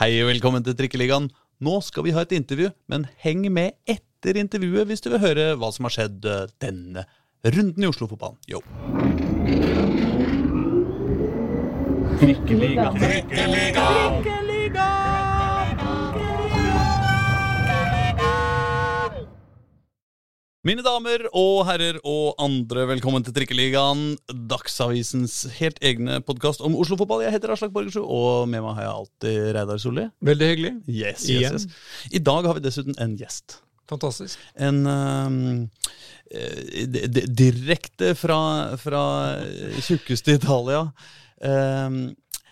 Hei og velkommen til Trikkeligaen. Nå skal vi ha et intervju, men heng med etter intervjuet hvis du vil høre hva som har skjedd eh, denne runden i Oslo-fotballen. Yo. Trikkeliga. Mine damer og herrer og andre, velkommen til Trikkeligaen. Dagsavisens helt egne podkast om Oslo-fotball. Jeg heter Aslak Borgersrud, og med meg har jeg alltid Reidar Solli. Veldig hyggelig. Yes, yes, yes. I dag har vi dessuten en gjest. Fantastisk. En ehm, eh, di- di- direkte fra, fra tjukkeste Italia. Um,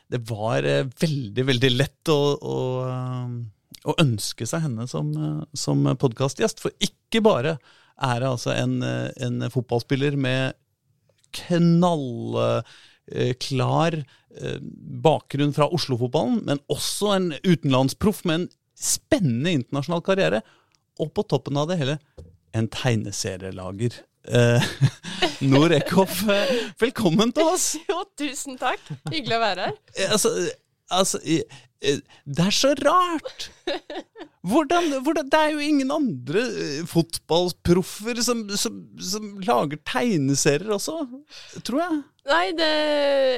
det var eh, veldig, veldig lett å, å, ehm, å ønske seg henne som, uh, som podkastgjest. For ikke bare er det altså en, eh, en fotballspiller med knallklar eh, bakgrunn fra Oslo-fotballen, men også en utenlandsproff med en spennende internasjonal karriere. Og på toppen av det hele en tegneserielager. Eh, Noor Eckhoff, velkommen til oss! Jo, tusen takk. Hyggelig å være her. Eh, Altså, altså Det er så rart! Hvordan, hvordan Det er jo ingen andre eh, fotballproffer som, som, som lager tegneserier også, tror jeg. Nei, det,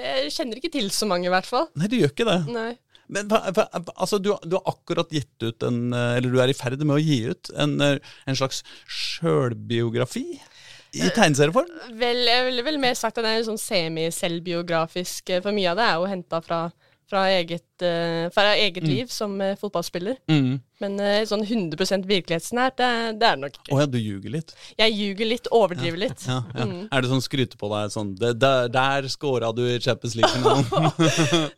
jeg kjenner ikke til så mange, i hvert fall. Nei, det gjør ikke det. Nei. Men altså, du, du har akkurat gitt ut en eh, Eller du er i ferd med å gi ut en, eh, en slags sjølbiografi i tegneserieform. Vel, jeg ville vel mer sagt at det er sånn semi-selvbiografisk, eh, for mye av det er jo henta fra, fra eget, eh, fra eget liv som eh, fotballspiller. Mm. Men eh, sånn 100 virkelighetsnært, det, det er det nok Å ikke. ja, du ljuger litt. Jeg ljuger litt, overdriver litt. Ja, ja. Mm. Er det sånn skryte på deg sånn det, Der, der scora du i Champions League-finalen.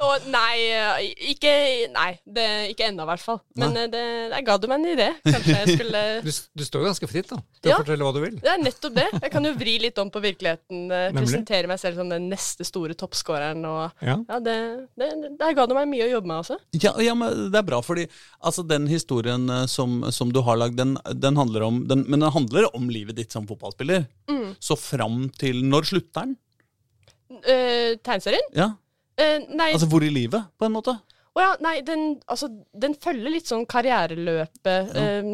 oh, nei, eh, ikke, nei, det, ikke ennå, i hvert fall. Men eh, det, jeg ga du meg en idé. Kanskje jeg skulle Du, du står jo ganske fritt da, til Ja. å fortelle hva du vil. Det er nettopp det. Jeg kan jo vri litt om på virkeligheten. Nemlig. Presentere meg selv som den neste store toppskåreren. Og Ja. ja, det, det, Der ga du meg mye å jobbe med, altså. Ja, ja, men det er bra, fordi altså, den historien eh, som, som du har lagd, den, den handler om den, Men den handler om livet ditt som fotballspiller. Mm. Så fram til Når slutter den? Uh, Tegneserien? Ja, Uh, nei, Altså hvor i livet, på en måte? å ja, nei den, altså, den følger litt sånn karriereløpet. Eh,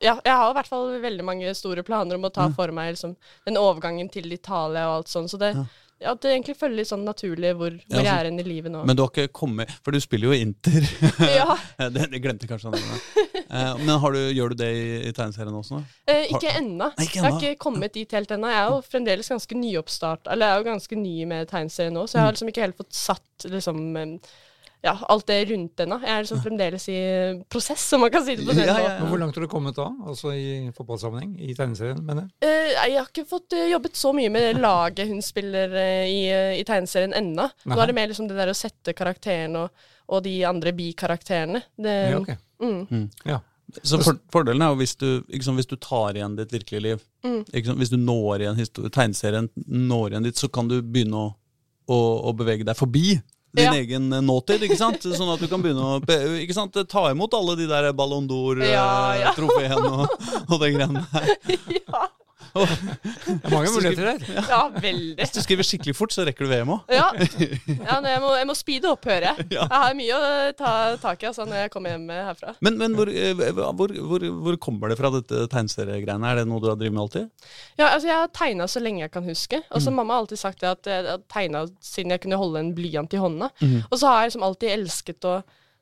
ja, jeg har i hvert fall veldig mange store planer om å ta for meg liksom, den overgangen til Italia og alt sånn. Så det, ja. Det egentlig følger litt sånn naturlig hvor, hvor Ja, jeg er hen i livet nå. Men du har ikke kommet For du spiller jo Inter. ja, det, det glemte kanskje han. Eh, Men har du, gjør du det i, i tegneserien også? Eh, ikke ennå. Jeg har ikke kommet dit helt ennå. Jeg er jo fremdeles ganske nyoppstart, eller jeg er jo ganske ny med tegneserien nå, så jeg har liksom ikke helt fått satt liksom eh, ja, alt det rundt henne. Jeg er liksom fremdeles i prosess, om man kan si det på den Ja, ja, ja. Hvor langt har du kommet da? Altså i fotballsammenheng? I tegneserien, mener jeg? Uh, jeg har ikke fått eh, jobbet så mye med det laget hun spiller eh, i, i tegneserien ennå. Nå er det mer liksom det der å sette karakteren og, og de andre bikarakterene. Det, Ja, okay. mm, Ja. Så for, Fordelen er jo hvis du, liksom, hvis du tar igjen ditt virkelige liv. Mm. Liksom, hvis du når igjen tegneserien når igjen dit, så kan du begynne å, å, å bevege deg forbi din Ja. egen eh, nåtid. ikke sant? Sånn at du kan begynne å ikke sant, ta imot alle de der Ballon Ja, ja. d'Or-trofeene og, og de greiene der. ja, Det er mange muligheter der. ja, veldig. Hvis du skriver skikkelig fort, så rekker du VM òg. Ja, ja jeg, må, jeg må speede opp, hører jeg. Jeg har mye å ta tak i altså, når jeg kommer hjem herfra. Men, men hvor, eh, hvor, hvor, hvor kommer det fra, dette tegneseriegreiene? Er det noe du har drevet med alltid? Ja, altså, jeg har tegna så lenge jeg kan huske. Og Mm. så Mamma har alltid sagt det at jeg har tegna siden jeg kunne holde en blyant i hånda. Mm. Og så har jeg liksom alltid elsket å,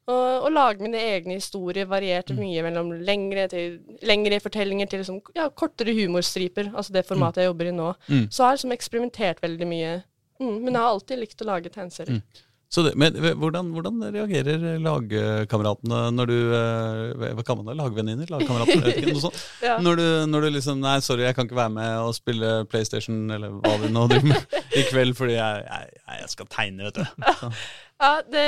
å, og, lage mine egne historier. varierte Mm. mye mellom lengre, til, lengre fortellinger til liksom, ja, kortere humorstriper. Altså det formatet jeg jobber i nå. Mm. Så har jeg liksom eksperimentert veldig mye. Mm, men jeg har alltid likt å lage tegneserier. Så det, men hvordan, hvordan reagerer lagkameratene når du eh, Hva kan man da? Lagvenninner? Lagkamerater? Noe sånt. Ja. Når, du, når du liksom Nei, sorry, jeg kan ikke være med og spille PlayStation eller hva vi nå driver med i kveld, fordi jeg, jeg, jeg skal tegne, vet du. Så. Ja, det,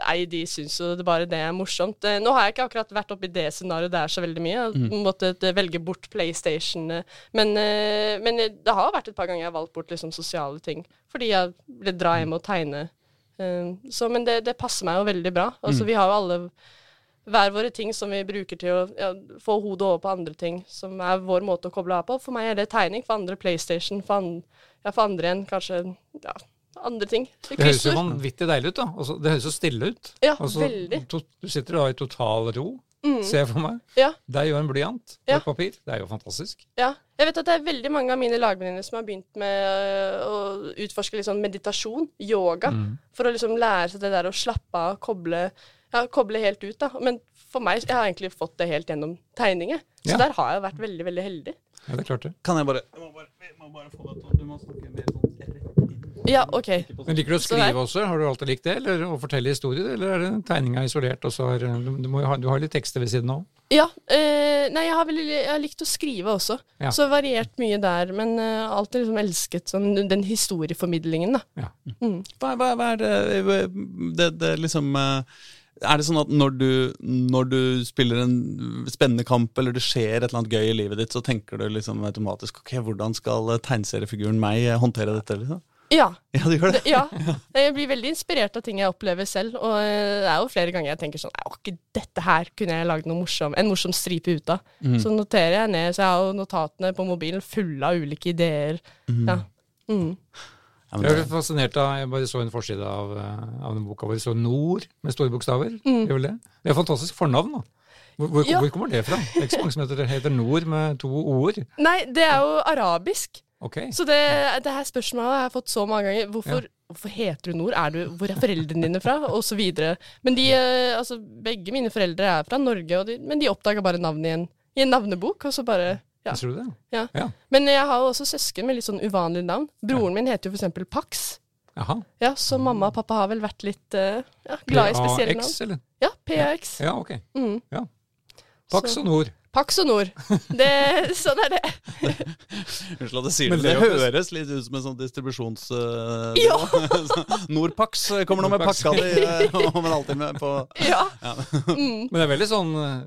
nei, de syns jo det bare det er morsomt. Eh, Nå har jeg ikke akkurat vært oppi det scenarioet der så veldig mye. Jeg Mm. måttet eh, velge bort PlayStation. Men, men det har vært et par ganger jeg har valgt bort liksom sosiale ting. Fordi jeg ville dra hjem og tegne. Eh, Så, men det, det passer meg jo veldig bra. Altså, Mm. Vi har jo alle hver våre ting som vi bruker til å ja, få hodet over på andre ting, som er vår måte å koble av på. For meg er det tegning, for andre PlayStation, for, an, ja, for andre igjen kanskje ja, andre ting. Det høres jo vanvittig deilig ut, da. Altså, det høres jo stille ut. Ja, Altså, veldig. Du sitter da i total ro, Mm. ser jeg for meg. Ja. Det er jo en blyant og Ja. et papir. Det er jo fantastisk. Ja. Jeg vet at det er veldig mange av mine lagvenninner som har begynt med øh, å utforske litt sånn meditasjon, yoga, Mm. for å liksom lære seg det der å slappe av, koble, ja, koble helt ut, da. Men for meg, jeg har egentlig fått det helt gjennom tegninger. Så Ja. der har jeg vært veldig, veldig heldig. Ja, det er klart det. Kan jeg bare Jeg må bare, jeg må bare få deg til Du må snakke mer sånn. Ja, OK. Men Liker du å skrive også? Har du alltid likt det? Eller å fortelle historier? Eller er det tegninga isolert, og så er, du, ha, du har litt tekster ved siden av? Ja. Eh, nei, jeg har, vel, jeg har likt å skrive også. Ja. Så variert mye der. Men eh, alltid liksom elsket sånn, den historieformidlingen, da. Ja. Mm. Hva, hva, hva er det, det, det liksom eh, Er det sånn at når du, når du spiller en spennende kamp, eller det skjer et eller annet gøy i livet ditt, så tenker du liksom automatisk Ok, hvordan skal tegneseriefiguren meg håndtere dette? liksom? Ja. Ja, du gjør det? Ja. Jeg blir veldig inspirert av ting jeg opplever selv. Og eh, det er jo flere ganger jeg tenker sånn ikke dette her kunne jeg lagd noe morsom, en morsom stripe ut av. Så noterer jeg ned. Så jeg har jo notatene på mobilen fulle av ulike ideer. Ja. Mm. Ja, men Jeg er fascinert av Jeg bare så en forside av, eh, av den boka hvor det står Nord med store bokstaver. Mm. Det? det er et fantastisk fornavn, da. Hvor, hvor, Ja. hvor kommer det fra? Det er ikke så mange som heter, heter Nord med to o-er. Nei, det er jo arabisk. Ok. Så det, det her spørsmålet har jeg fått så mange ganger. Hvorfor, hvorfor heter du Nord? Er du, hvor er foreldrene dine fra? Og så videre. Men de, eh, altså, begge mine foreldre er fra Norge, de, men de oppdaga bare navnet i en, i en navnebok, og så bare ja. Tror du det? Ja. Ja. Men jeg har jo også søsken med litt sånn uvanlig navn. Broren min heter jo for eksempel Pax. Jaha. Ja, Så mamma og pappa har vel vært litt uh, ja, glad i spesielle navn. PAX, eller? Ja, PAX. Ja, ok. Mm. Pax Så- og Nord. Pax og Nord. Det, sånn er det. Unnskyld at jeg sier det, men det det høres litt ut som en sånn distribusjons... Uh, Ja. Norpax kommer nå med pakka di eh, om en halvtime på Ja. Men det er veldig sånn eh,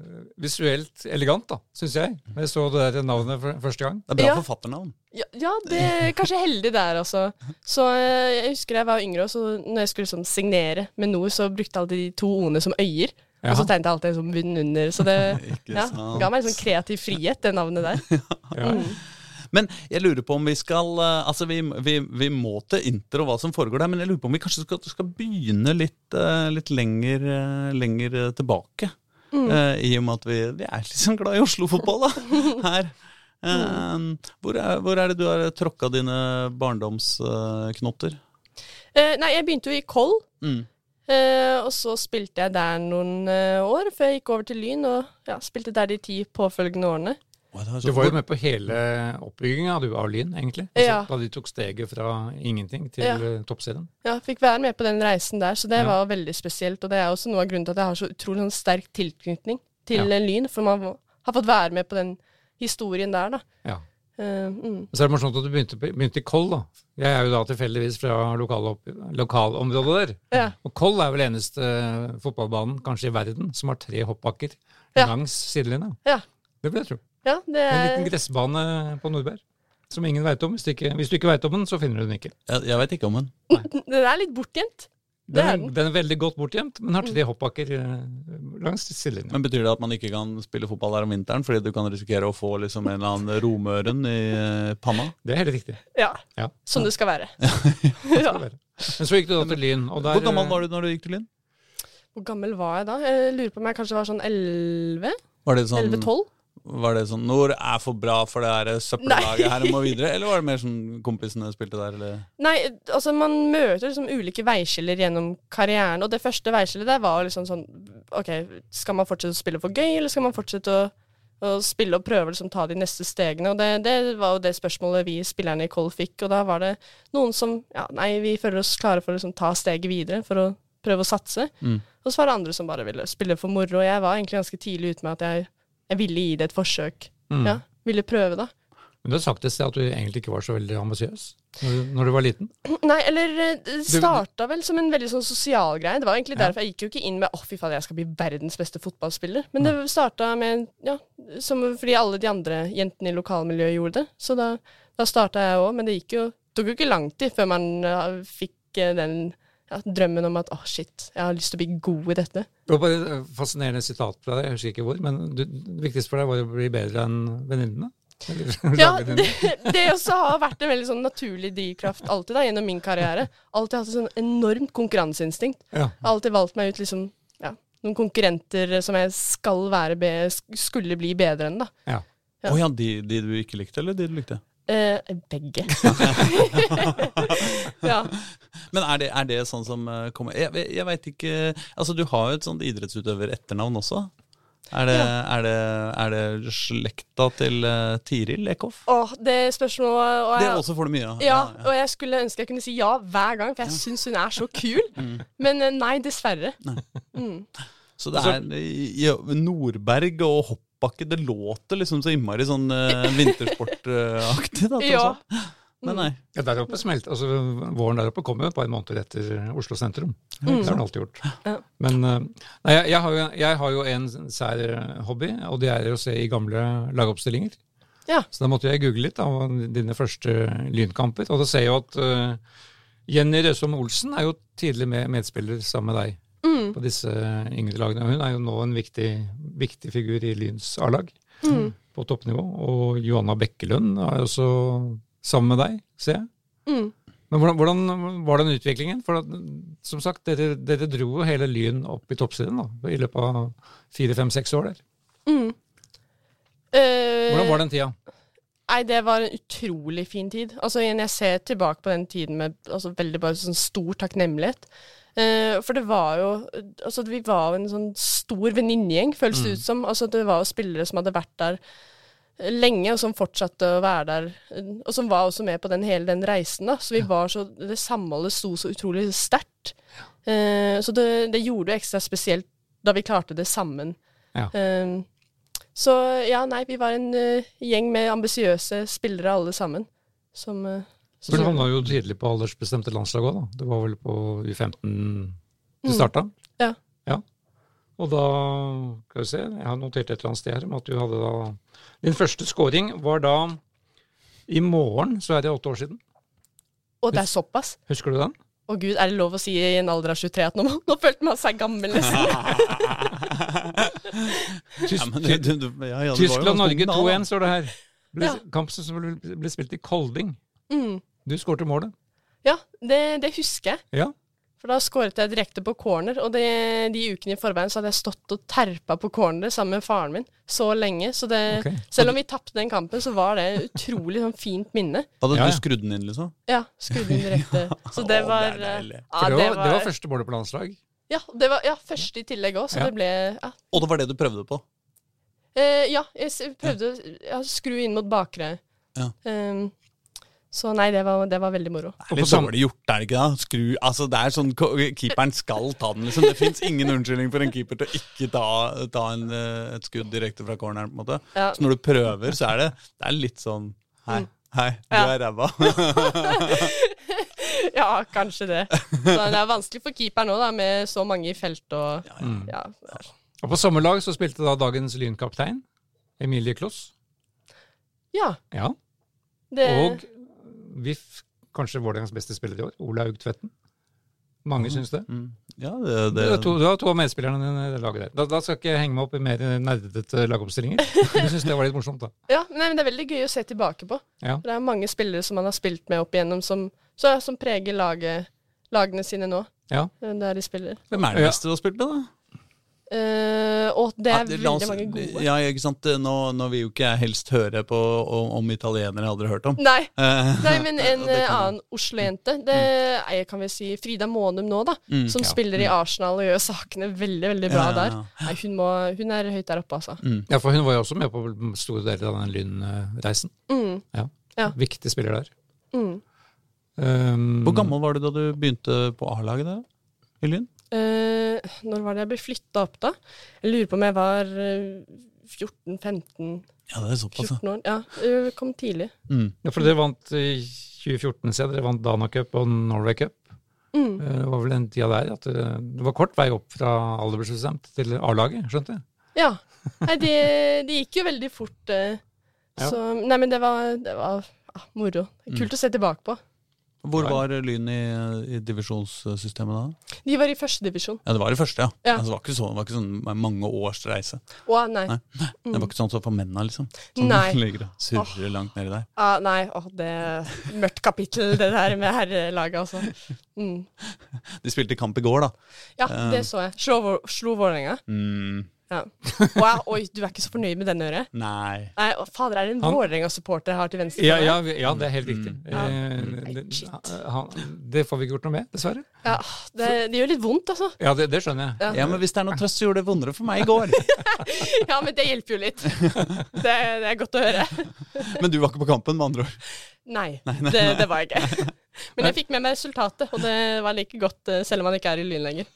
visuelt elegant, da, syns jeg. Når jeg så det der navnet for første gang. Det er bra Ja. forfatternavn. Ja, ja, det er kanskje heldig der, altså. Så eh, jeg husker jeg var yngre, og når jeg skulle sånn signere med Nord, så brukte jeg alltid de to o-ene som øyer. Og så tegnet jeg alltid som sånn under. Så det ja, ga meg en sånn kreativ frihet, det navnet der. Ja. Men jeg lurer på om vi skal eh, Altså, vi, vi, vi må til intro hva som foregår der, men jeg lurer på om vi kanskje skal, skal begynne litt, eh, litt lenger, eh, lenger tilbake. tilbake. Uh, I og med at vi, vi er litt sånn glad i Oslo-fotball, da, her. Eh, hvor, er, hvor er det du har tråkka dine barndomsknotter? Uh, nei, jeg begynte jo i Koll. Mm. Eh, og så spilte jeg der noen eh, år, før jeg gikk over til Lyn, og ja, spilte der de ti påfølgende årene. Du var jo med på hele oppbygginga av Lyn, egentlig. Altså, Ja. Da de tok steget fra ingenting til Ja. eh, toppserien. Ja, fikk være med på den reisen der, så det Ja. var veldig spesielt. Og det er også noe av grunnen til at jeg har så utrolig sånn sterk tilknytning til Ja. eh, Lyn, for man har fått være med på den historien der, da. Ja. Eh, mm. Så er det morsomt at du begynte, begynte i Koll, da. Jeg er jo da tilfeldigvis fra lokal lokalområdet der. Ja. Og Koll er vel eneste eh, fotballbanen, kanskje i verden, som har tre hoppbakker Ja. langs sidelinja. Ja. Det vil jeg tro. ja, det En er liten gressbane på Nordberg. Som ingen veit om. Hvis du, ikke, hvis du ikke veit om den, så finner du den ikke. Jeg, jeg veit ikke om den. Den er litt bortgjemt. Det Den er den. den er veldig godt bortgjemt, men har tre hoppbakker eh, langs sidelinja. Men Betyr det at man ikke kan spille fotball der om vinteren fordi du kan risikere å få liksom en eller annen romøren i eh, panna? Det er helt riktig. Ja, Ja. som det skal være. Det ja. skal være. Men så gikk du da til Lyn. Og der, Hvor gammel var du når du gikk til Lyn? Hvor gammel var jeg da? Jeg lurer på om jeg kanskje var sånn 11? Var det sånn, 11-12? Var det sånn Nord er for bra for det her søppellaget her må videre? Eller var det mer sånn kompisene spilte der, eller? Nei, altså man møter liksom ulike veiskiller gjennom karrieren, og det første veiskillet der var liksom sånn OK, skal man fortsette å spille for gøy, eller skal man fortsette å, å spille og prøve liksom ta de neste stegene? Og det, det var jo det spørsmålet vi spillerne i Koll fikk, og da var det noen som ja, nei, vi føler oss klare for å liksom ta steget videre, for å prøve å satse. Mm. Og så var det andre som bare ville spille for moro, og jeg var egentlig ganske tidlig ute med at jeg, jeg ville gi det et forsøk. Mm. Ja, ville prøve, da. Men du har sagt et sted at du egentlig ikke var så veldig ambisiøs når, når du var liten. Nei, eller eh, det starta vel som en veldig sånn sosial greie. Det var egentlig Ja. derfor jeg gikk jo ikke inn med 'å, fy fader, jeg skal bli verdens beste fotballspiller'. Men det starta med Ja, som fordi alle de andre jentene i lokalmiljøet gjorde det. Så da, da starta jeg òg, men det gikk jo tok jo ikke lang tid før man eh, fikk eh, den ja, drømmen om at 'å, shit, jeg har lyst til å bli god i dette'. Det var bare et fascinerende sitat fra deg, jeg husker ikke hvor, men du, det viktigste for deg var å bli bedre enn venninnene. Ja, det, det også har vært en veldig sånn naturlig drivkraft alltid da, gjennom min karriere. Alltid hatt et sånn enormt konkurranseinstinkt. Ja. Alltid valgt meg ut liksom, ja, noen konkurrenter som jeg skal være be skulle bli bedre enn. da. Ja. Oh, ja, de, de du ikke likte, eller de du likte? Eh, begge. ja. Men er det, er det sånn som eh, kommer Jeg, jeg, veit ikke Altså, du har jo et sånt idrettsutøver-etternavn også. Er det, er det, er det slekta til uh, Tiril Eckhoff? Åh, det spørsmålet og Det jeg, også får du mye av. ja, og jeg skulle ønske jeg kunne si ja hver gang, for jeg syns hun er så kul. Men eh, nei, dessverre. Mm. Så det er ja, Nordberg og hoppbakke, det låter liksom så innmari sånn uh, vintersportaktig, da. Ja. Men nei. Ja, der oppe smelt, altså Våren der oppe kommer jo et par måneder etter Oslo sentrum. Det har den alltid gjort. Ja. Men eh, nei, jeg, jeg, har jo, jeg har jo en sær hobby, og det er å se i gamle lagoppstillinger. Ja. Så da måtte jeg google litt av dine første lynkamper. Og da ser jeg jo at uh, Jenny Røsom Olsen er jo tidlig med, medspiller sammen med deg Mm. på disse yngre lagene. Hun er jo nå en viktig, viktig figur i Lyns A-lag Mm. på toppnivå. Og Johanna Bekkelund er jo også sammen med deg, ser jeg. Mm. Men hvordan, hvordan var den utviklingen? For at, som sagt, dere, dere dro jo hele Lyn opp i toppsiden da, i løpet av fire, fem, seks år der. Mm. Uh, Hvordan var den tida? Nei, det var en utrolig fin tid. Altså, Jeg ser tilbake på den tiden med altså, veldig bare sånn stor takknemlighet. Eh, for det var jo Altså, vi var jo en sånn stor venninnegjeng, føles det ut som. Altså, det var jo spillere som hadde vært der lenge, og som fortsatte å være der. eh, Og som var også med på den hele den reisen, da. Så vi var så Det samholdet sto så utrolig sterkt. Eh, så det, det gjorde det ekstra spesielt da vi klarte det sammen. Ja. Uh, så ja, nei, vi var en gjeng med ambisiøse spillere alle sammen. Som så- For du havna jo tidlig på aldersbestemte landslag òg, da. Det var vel på U15 du starta? Ja. ja. Og da Skal vi se, jeg har notert et eller annet sted her om at du hadde da Din første scoring var da i morgen, så er det åtte år siden. Og det er såpass? Husker du den? Å gud, er det lov å si i en alder av 23 at nå, nå følte man seg gammel, Tyskland-Norge ganske ung da, 2-1 står det her. Ble, Ja. Kampen som ble, ble spilt i Kolding. Mm. Du skårte målet. Ja, det, det husker jeg. Ja. For da skåret jeg direkte på corner, og det, de ukene i forveien så hadde jeg stått og terpa på corner sammen med faren min så lenge. Så det, okay. selv om vi tapte den kampen, så var det utrolig sånn fint minne. Hadde Ja, ja. du skrudd den inn, liksom? Ja, skrudd den direkte. Så det var det Ja, det, var, det var første målet på landslag. Ja, det var ja, første i tillegg òg, så Ja. det ble. Og det var det du prøvde på? Eh, ja, jeg prøvde å ja, skru inn mot bakre. Ja. Ehm, så nei, det var, det var veldig moro. Det er litt dårlig gjort, er det ikke da? Skru, altså det er sånn, Keeperen skal ta den, liksom. Det fins ingen unnskyldning for en keeper til å ikke ta, ta en, eh, et skudd direkte fra corneren. på en måte. Ja. Så når du prøver, så er det, det er litt sånn Hei, hei, du Ja. er ræva. ja, kanskje det. Så det er vanskelig for keeperen òg, med så mange i felt og Mm. ja. Og på sommerlag så spilte da dagens lynkaptein, Emilie Kloss. ja Ja. det, Og VIF, kanskje Vålerengas beste spiller i år, Olaug Tvetten. Mange syns det. Mm. Ja, det, Du har to, du har to av medspillerne dine i det laget der. Da, da skal ikke jeg henge meg opp i mer nerdete lagoppstillinger. Du syns det var litt morsomt, da. ja, nei, men det er veldig gøy å se tilbake på. Ja. Det er mange spillere som man har spilt med opp igjennom, som, så, som preger laget, lagene sine nå, Ja. eh, der de spiller. Hvem er det beste du har spilt med, da? Eh, og det er Ja, veldig mange gode. Ja, ikke sant? Nå, nå vil jo ikke jeg helst høre på om, om italienere jeg aldri har hørt om. Nei, uh, nei, men en eh, annen Oslo-jente, det er kan vi si Frida Månum nå, da. Mm, som ja. spiller i Arsenal og gjør sakene veldig, veldig bra Ja, ja, der. Nei, hun, må, hun er høyt der oppe, altså. Mm. ja, for hun var jo også med på store deler av den Lyn-reisen. Mm, Ja. Viktig spiller der. mm. Um, Hvor gammel var du da du begynte på A-laget i Lyn? Eh, når var det jeg ble flytta opp, da? Jeg lurer på om jeg var eh, 14-15-14 Ja, det er såpass, ja. år. Ja, jeg kom tidlig. Mm. Ja, for dere vant i 2014, så dere vant Dana Cup og Norway Cup. Mm. Eh, Det var vel den tida der at det, det var kort vei opp fra aldersbestemt til A-laget, skjønte jeg? Ja. Nei, det, det gikk jo veldig fort. Uh, Ja. Så Nei, men det var, det var ah, moro. Kult å se tilbake på. Hvor var Lyn i, i divisjonssystemet da? De var i første divisjon. Ja, Det var i første, ja. Ja. Altså, det var ikke sånn, det var ikke sånn mange års reise. Å, nei. Nei. Det var ikke sånn som for mennene, liksom. Som Nei. ligger og surrer langt nedi der. Ah, nei, åh, det er mørkt kapittel, det der med herrelaget, altså. Mm. De spilte kamp i går, da. Ja, det så jeg. Slo, slo Vålerenga. Mm, Ja. Wow, oi, du er ikke så fornøyd med den øret? nei. Nei, å, fader, er det en Vålerenga-supporter jeg har til venstre? Ja, ja, ja, det er helt riktig. Mm. Eh, det, han, det får vi ikke gjort noe med, dessverre. ja det, det gjør litt vondt, altså. Ja, det, det skjønner jeg. Ja. Ja, men hvis det er noe trøst, så gjorde det vondere for meg i går. Ja, men det hjelper jo litt. Det, det er godt å høre. Men du var ikke på kampen, med andre ord. Nei, det, det var jeg ikke. Men jeg fikk med meg resultatet, og det var like godt eh, selv om man ikke er i Lyn lenger.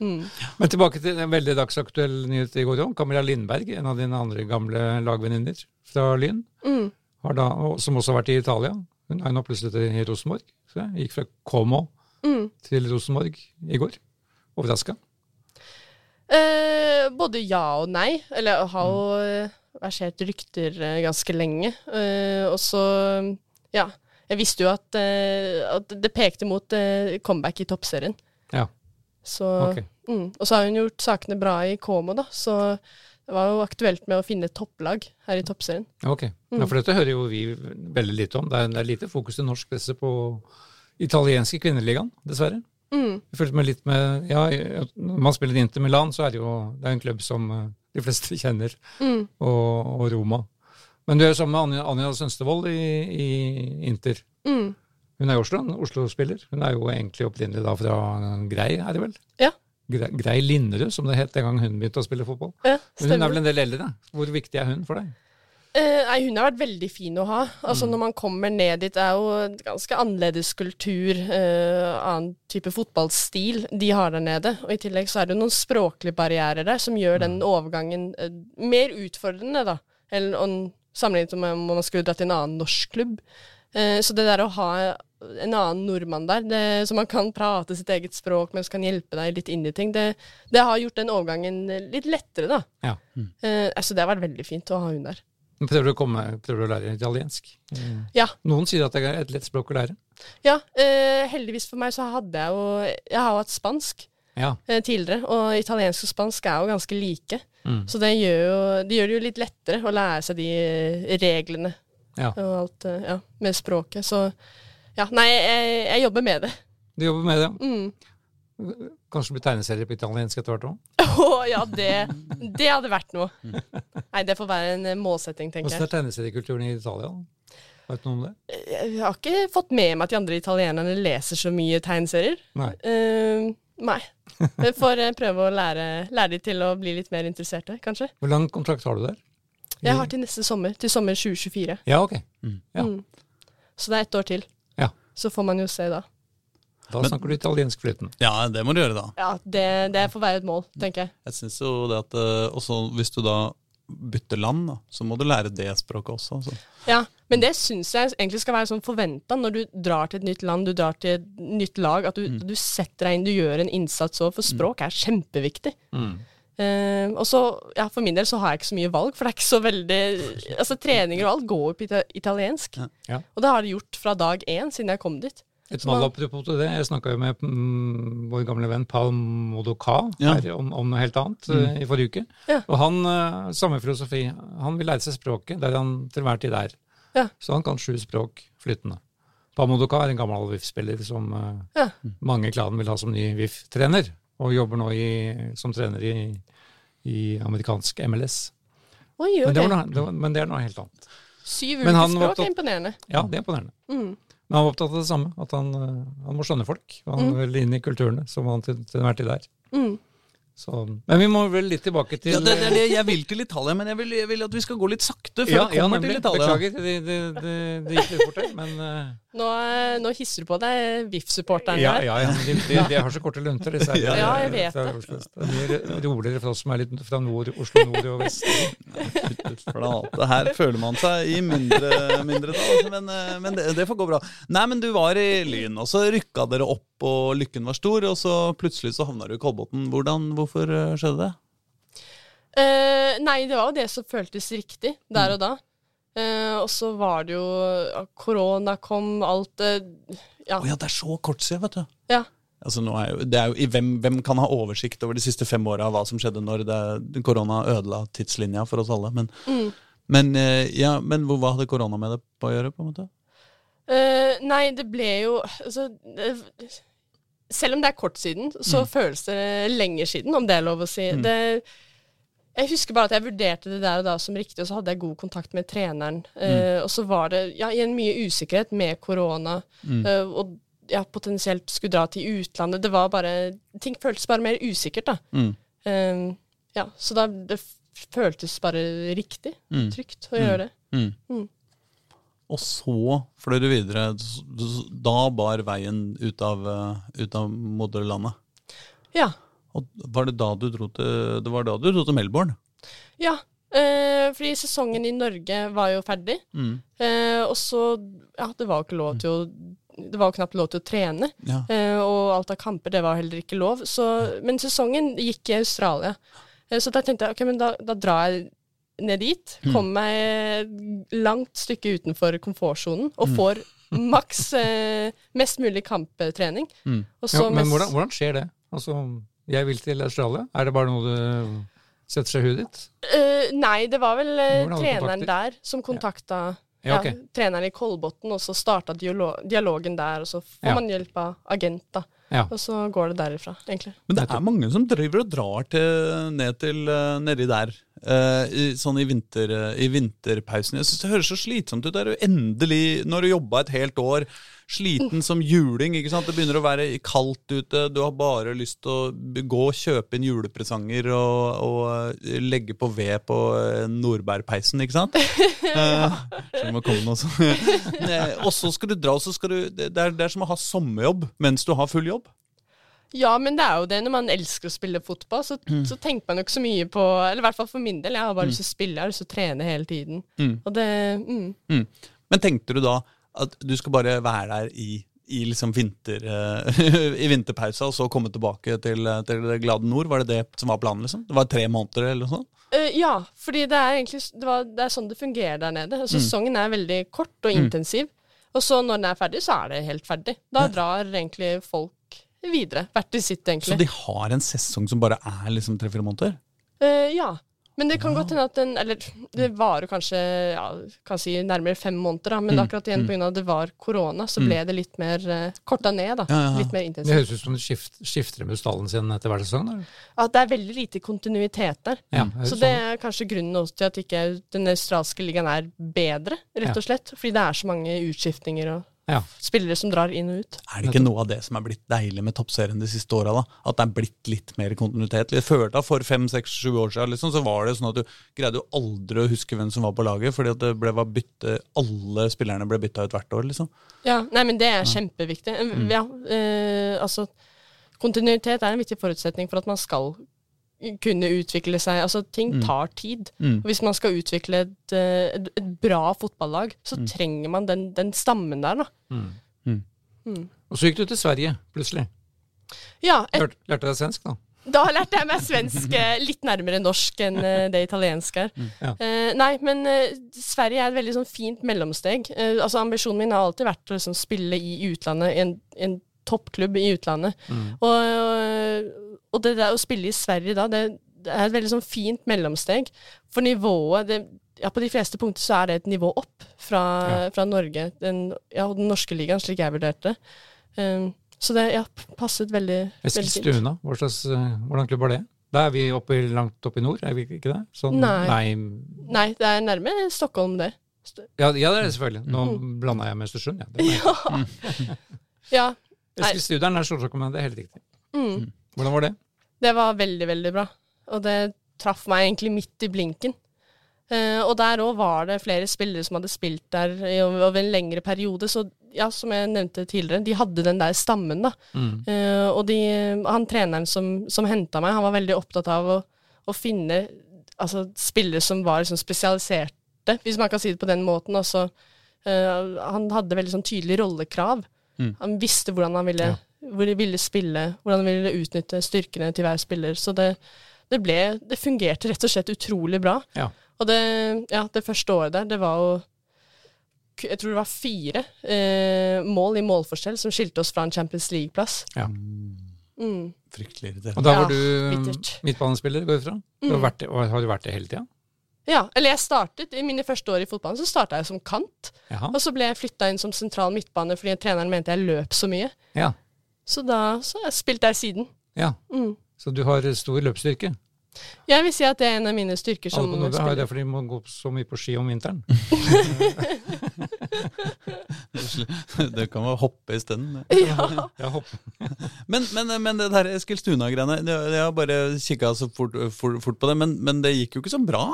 Mm. Men tilbake til en veldig dagsaktuell nyhet i går òg. Camilla Lindberg, en av dine andre gamle lagvenninner fra Lyn, Mm. da, som også har vært i Italia. Hun er nå plutselig i Rosenborg. Så jeg gikk fra Como Mm. til Rosenborg i går. Overraska. Eh, både ja og nei. Eller har jo eh, versert rykter eh, ganske lenge. Eh, og så, ja. Jeg visste jo at, uh, at det pekte mot uh, comeback i toppserien. Ja. Så, Ok. mm. Og så har hun gjort sakene bra i Komo, da. Så det var jo aktuelt med å finne topplag her i toppserien. Ok. Ja, for dette hører jo vi veldig lite om. Det er, det er lite fokus i norsk presse på italienske kvinneligaen, dessverre. Mm. Jeg følte meg litt med Ja, når man spiller Inter Milan, så er det jo det er en klubb som eh, de fleste kjenner, Mm. og, og Roma. Men du er sammen med Anja, Sønstevold i, i Inter. Mm. Hun er jo Oslo, en Oslo-spiller. Hun er jo egentlig opprinnelig da fra Grei, er det vel? Ja. Grei, Grei Linderud, som det het den gang hun begynte å spille fotball. Ja, Men hun er vel en del eldre. Hvor viktig er hun for deg? Eh, nei, hun har vært veldig fin å ha. Altså Når man kommer ned dit, er jo ganske annerledes kultur, eh, annen type fotballstil de har der nede. Og i tillegg så er det jo noen språklige barrierer der som gjør den overgangen eh, mer utfordrende, da. Eller om, sammenlignet med om man skulle dratt til en annen norsk klubb. Eh, så det der å ha en annen nordmann der, det, så man kan prate sitt eget språk, men som kan hjelpe deg litt inn i ting, det, det har gjort den overgangen litt lettere, da. Ja. Mm. altså det har vært veldig fint å ha hun der. Prøver du å, komme, prøver du å lære italiensk? Ja. Noen sier at det er et lett språk å lære. Ja, eh, heldigvis for meg så hadde jeg jo Jeg har jo hatt spansk Ja. eh, tidligere, og italiensk og spansk er jo ganske like. Mm. Så det gjør, jo, det gjør det jo litt lettere å lære seg de eh, reglene ja. og alt eh, ja, med språket. Så ja, nei, jeg, jeg jobber med det. Du jobber med det. Mm. Kanskje bli tegneserie på italiensk etter hvert òg? Å ja, det, det hadde vært noe. Nei, det får være en målsetting, tenker jeg. Hvordan er tegneseriekulturen i Italia? Vet du noe om det? Jeg har ikke fått med meg at de andre italienerne leser så mye tegneserier. Nei. Eh, nei. Vi får eh, prøve å lære, lære de til å bli litt mer interesserte, kanskje. Hvor lang kontrakt har du der? Jeg har til neste sommer, til sommer 2024. Ja, ok. Ja. Mm. Så det er ett år til. Ja. Så får man jo se da. Da snakker du italiensk flytende. Ja, det må du gjøre, da. Ja, det, det får være et mål, tenker jeg. Jeg synes jo det at eh, også Hvis du da bytter land, da, så må du lære det språket også. Så. Ja, Men det syns jeg egentlig skal være sånn forventa når du drar til et nytt land, du drar til et nytt lag, at du, du setter deg inn, du gjør en innsats òg, for språk er kjempeviktig. Eh, og så, ja, For min del så har jeg ikke så mye valg, for det er ikke så veldig Altså, Treninger og alt går jo på italiensk. Ja. Ja. Og det har det gjort fra dag én, siden jeg kom dit. Et Så apropos til det. Jeg snakka jo med mm, vår gamle venn Paul Modoka Ja. her om, om noe helt annet mm. i forrige uke. Ja. Og han, uh, samme filosofi. Han vil lære seg språket der han til enhver tid er. Ja. Så han kan sju språk flytende. Pamodoka Modoka er en gammel VIF-spiller som eh, Ja. mange i klanen vil ha som ny VIF-trener, og jobber nå i, som trener i, i amerikansk MLS. Oi, Men, det noe, det var, men det er noe helt annet. Syv ulike språk er imponerende. Ja, det er imponerende. Mm. Men han var opptatt av det samme, at han, eh, han må skjønne folk. Og han vil inn i kulturene som han til, til enhver tid er. Mm. Så, men vi må vel litt tilbake til Ja, det, det er det jeg vil til Italia, men jeg vil, jeg vil at vi skal gå litt sakte før Ja, jeg kommer ja, til Italia. Beklager, det, det, det, det gikk litt fort her, men eh, Nå, eh, nå hisser du på deg VIF-supporteren ja, her. ja, ja, de, de, de har så korte lunter, disse her. Ja, jeg vet det. Det er roligere for oss som er litt fra nord, Oslo nord og vest. Flate. Her føler man seg i mindre, mindre tall, men, eh, men det, det får gå bra. Nei, men du var i Lyn, og så rykka dere opp, og lykken var stor, og så plutselig så havna du i Kolbotn. Hvorfor eh, skjedde det? Uh, nei, det var jo det som føltes riktig der og da. Eh, og så var det jo ja, Korona kom, alt eh, ja. Å ja, det er så kort siden, vet du. ja. Altså, er jo, det er jo, hvem, hvem kan ha oversikt over de siste fem åra hva som skjedde når det, korona ødela tidslinja for oss alle? Men, Mm. men, eh, ja, men hvor- hva hadde korona med det på å gjøre? på en måte? Eh, nei, det ble jo altså, det, Selv om det er kort siden, så føles det lenger siden, om det er lov å si. Det, jeg husker bare at jeg vurderte det der og da som riktig, og så hadde jeg god kontakt med treneren. Eh, og så var det ja, igjen mye usikkerhet med korona, eh, og ja, potensielt skulle dra til utlandet. Det var bare Ting føltes bare mer usikkert, da. Mm. Uh, ja, så da det føltes bare riktig. Mm. Trygt å gjøre det. Mm. Mm. Og så fløy du videre. Da bar veien ut av, ut av moderlandet. Ja. Og var det da du dro til, det var da du dro til Melbourne? Ja, eh, fordi sesongen i Norge var jo ferdig. Mm. Eh, og så Ja, det var jo ikke lov til å Det var jo knapt lov til å trene. Ja. Eh, og alt av kamper, det var heller ikke lov. Så, men sesongen gikk i Australia. Eh, så da tenkte jeg ok, men da, da drar jeg ned dit. Mm. Kommer meg langt stykke utenfor komfortsonen og Mm. får maks eh, mest mulig kamptrening. Mm. Og så Ja, men mest- hvordan, hvordan skjer det? Altså, jeg vil til Australia. Er det bare noe du setter seg i huet ditt? Uh, nei, det var vel du treneren kontakter? der som kontakta Ja, ja, ok. treneren i Kolbotn, og så starta dialogen der, og så får Ja. man hjelp av agent, da. Ja. Og så går det derifra, egentlig. Men det er mange som driver og drar til, ned til eh, nedi der. eh, i, sånn i, vinter, i vinterpausen. Jeg synes Det høres så slitsomt ut. Det er jo endelig, når du jobba et helt år, sliten som juling. ikke sant? Det begynner å være kaldt ute. Du har bare lyst til å gå og kjøpe inn julepresanger og, og eh, legge på ved på eh, Nordbærpeisen, ikke sant? ja. så det må komme noe sånt. Og så skal du dra, og så skal du det er, det er som å ha sommerjobb mens du har full jobb. Ja, men det er jo det. Når man elsker å spille fotball, så, Mm. så tenker man jo ikke så mye på Eller i hvert fall for min del. Jeg har bare lyst til å spille, jeg har lyst til å trene hele tiden. Mm. Det mm. Mm. Men tenkte du da at du skal bare være der i, i liksom vinter, eh, i vinterpausa, og så komme tilbake til, til det glade nord? Var det det som var planen? liksom? Det var tre måneder eller noe sånt? Uh, ja, fordi det er egentlig det, var, det er sånn det fungerer der nede. Sesongen Sesongen er veldig kort og intensiv. Og så når den er ferdig, så er det helt ferdig. Da drar egentlig folk videre. Hvert til sitt, Så de har en sesong som bare er liksom tre-fire måneder? Uh, ja. Men det kan godt hende at den Eller det varer kanskje ja, kan si nærmere fem måneder, da. Men Mm, akkurat igjen pga. at det var korona, så ble det litt mer uh, korta ned, da. Ja, ja, ja. Litt mer intensivt. Det høres ut som de skift, skifter med stallen sin etter hver sesong. da. At det er veldig lite kontinuitet der. Ja, Så sånn. det er kanskje grunnen også til at ikke den australske ligaen er bedre, rett og slett. Fordi det er så mange utskiftninger og Ja. spillere som drar inn og ut. Er det ikke noe av det som er blitt deilig med toppserien de siste åra? At det er blitt litt mer kontinuitet? Jeg følte at For fem, seks, sju år siden liksom, så var det sånn at du greide jo aldri å huske hvem som var på laget, fordi at det ble var bytte, alle spillerne ble bytta ut hvert år. liksom. Ja, nei, men det er kjempeviktig. Mm. Ja, eh, altså Kontinuitet er en viktig forutsetning for at man skal kunne utvikle seg. Altså, ting tar tid. Mm. Og hvis man skal utvikle et, eh, et, et bra fotballag, så trenger man den, den stammen der, da. Og så gikk du til Sverige, plutselig. Ja, et, Lærte, lærte deg svensk, da? da lærte jeg meg svensk eh, litt nærmere norsk enn eh, det italienske er. Ja. Eh, nei, men Sverige er et veldig sånn fint mellomsteg. Altså Ambisjonen min har alltid vært å liksom, spille i utlandet, i en, en toppklubb i utlandet. Mm. og, og det der å spille i Sverige da, det, det er et veldig sånn fint mellomsteg. For nivået det, ja, På de fleste punkter så er det et nivå opp fra, fra Norge, den, ja, den norske ligaen, slik jeg vurderte det. Um, så det ja, passet veldig, veldig fint. Eskilstuna, eh, hvordan klubb var det? Da er vi oppe, langt oppe i nord, er vi ikke det? Sånn, Nei. Nei, det er nærme Stockholm, det. Ja, ja, det er det selvfølgelig. Nå blanda jeg med Østersund. Ja. Det ja. Ja. Nei. Eskilstuna er Storstockholm, det er helt riktig. Mm. Hvordan var det? Det var veldig, veldig bra. Og det traff meg egentlig midt i blinken. Uh, og der òg var det flere spillere som hadde spilt der over en lengre periode. Så ja, som jeg nevnte tidligere, de hadde den der stammen, da. Eh, og de, han treneren som, som henta meg, han var veldig opptatt av å, å finne altså, spillere som var liksom, spesialiserte, hvis man kan si det på den måten. Også, uh, han hadde veldig sånn tydelige rollekrav. Mm. Han visste hvordan han ville, hvor de ville spille, hvordan de ville utnytte styrkene til hver spiller. Så det, det, ble, det fungerte rett og slett utrolig bra. Ja. Og det, ja, det første året der, det var jo jeg tror det var fire eh, mål i målforskjell som skilte oss fra en Champions League-plass. Ja. Mm. Fryktelig Og irriterende. da Ja, var du bittert. midtbanespiller, går jeg fra? Du har, vært det, og har du vært det hele tida? Ja, eller jeg startet I mine første år i fotballen så starta jeg som kant. Jaha. Og så ble jeg flytta inn som sentral midtbane fordi treneren mente jeg løp så mye. Ja. Så da så har jeg spilt der siden. ja. Mm. Så du har stor løpsstyrke? Jeg vil si at det er en av mine styrker som Alle på Nordre har spiller. det fordi de må gå så mye på ski om vinteren. Det kan være hoppe isteden. Ja. Ja, hopp. Men, men, men det der Eskilstuna-greiene Jeg har bare kikka så fort, fort, fort på det, men, men det gikk jo ikke så bra.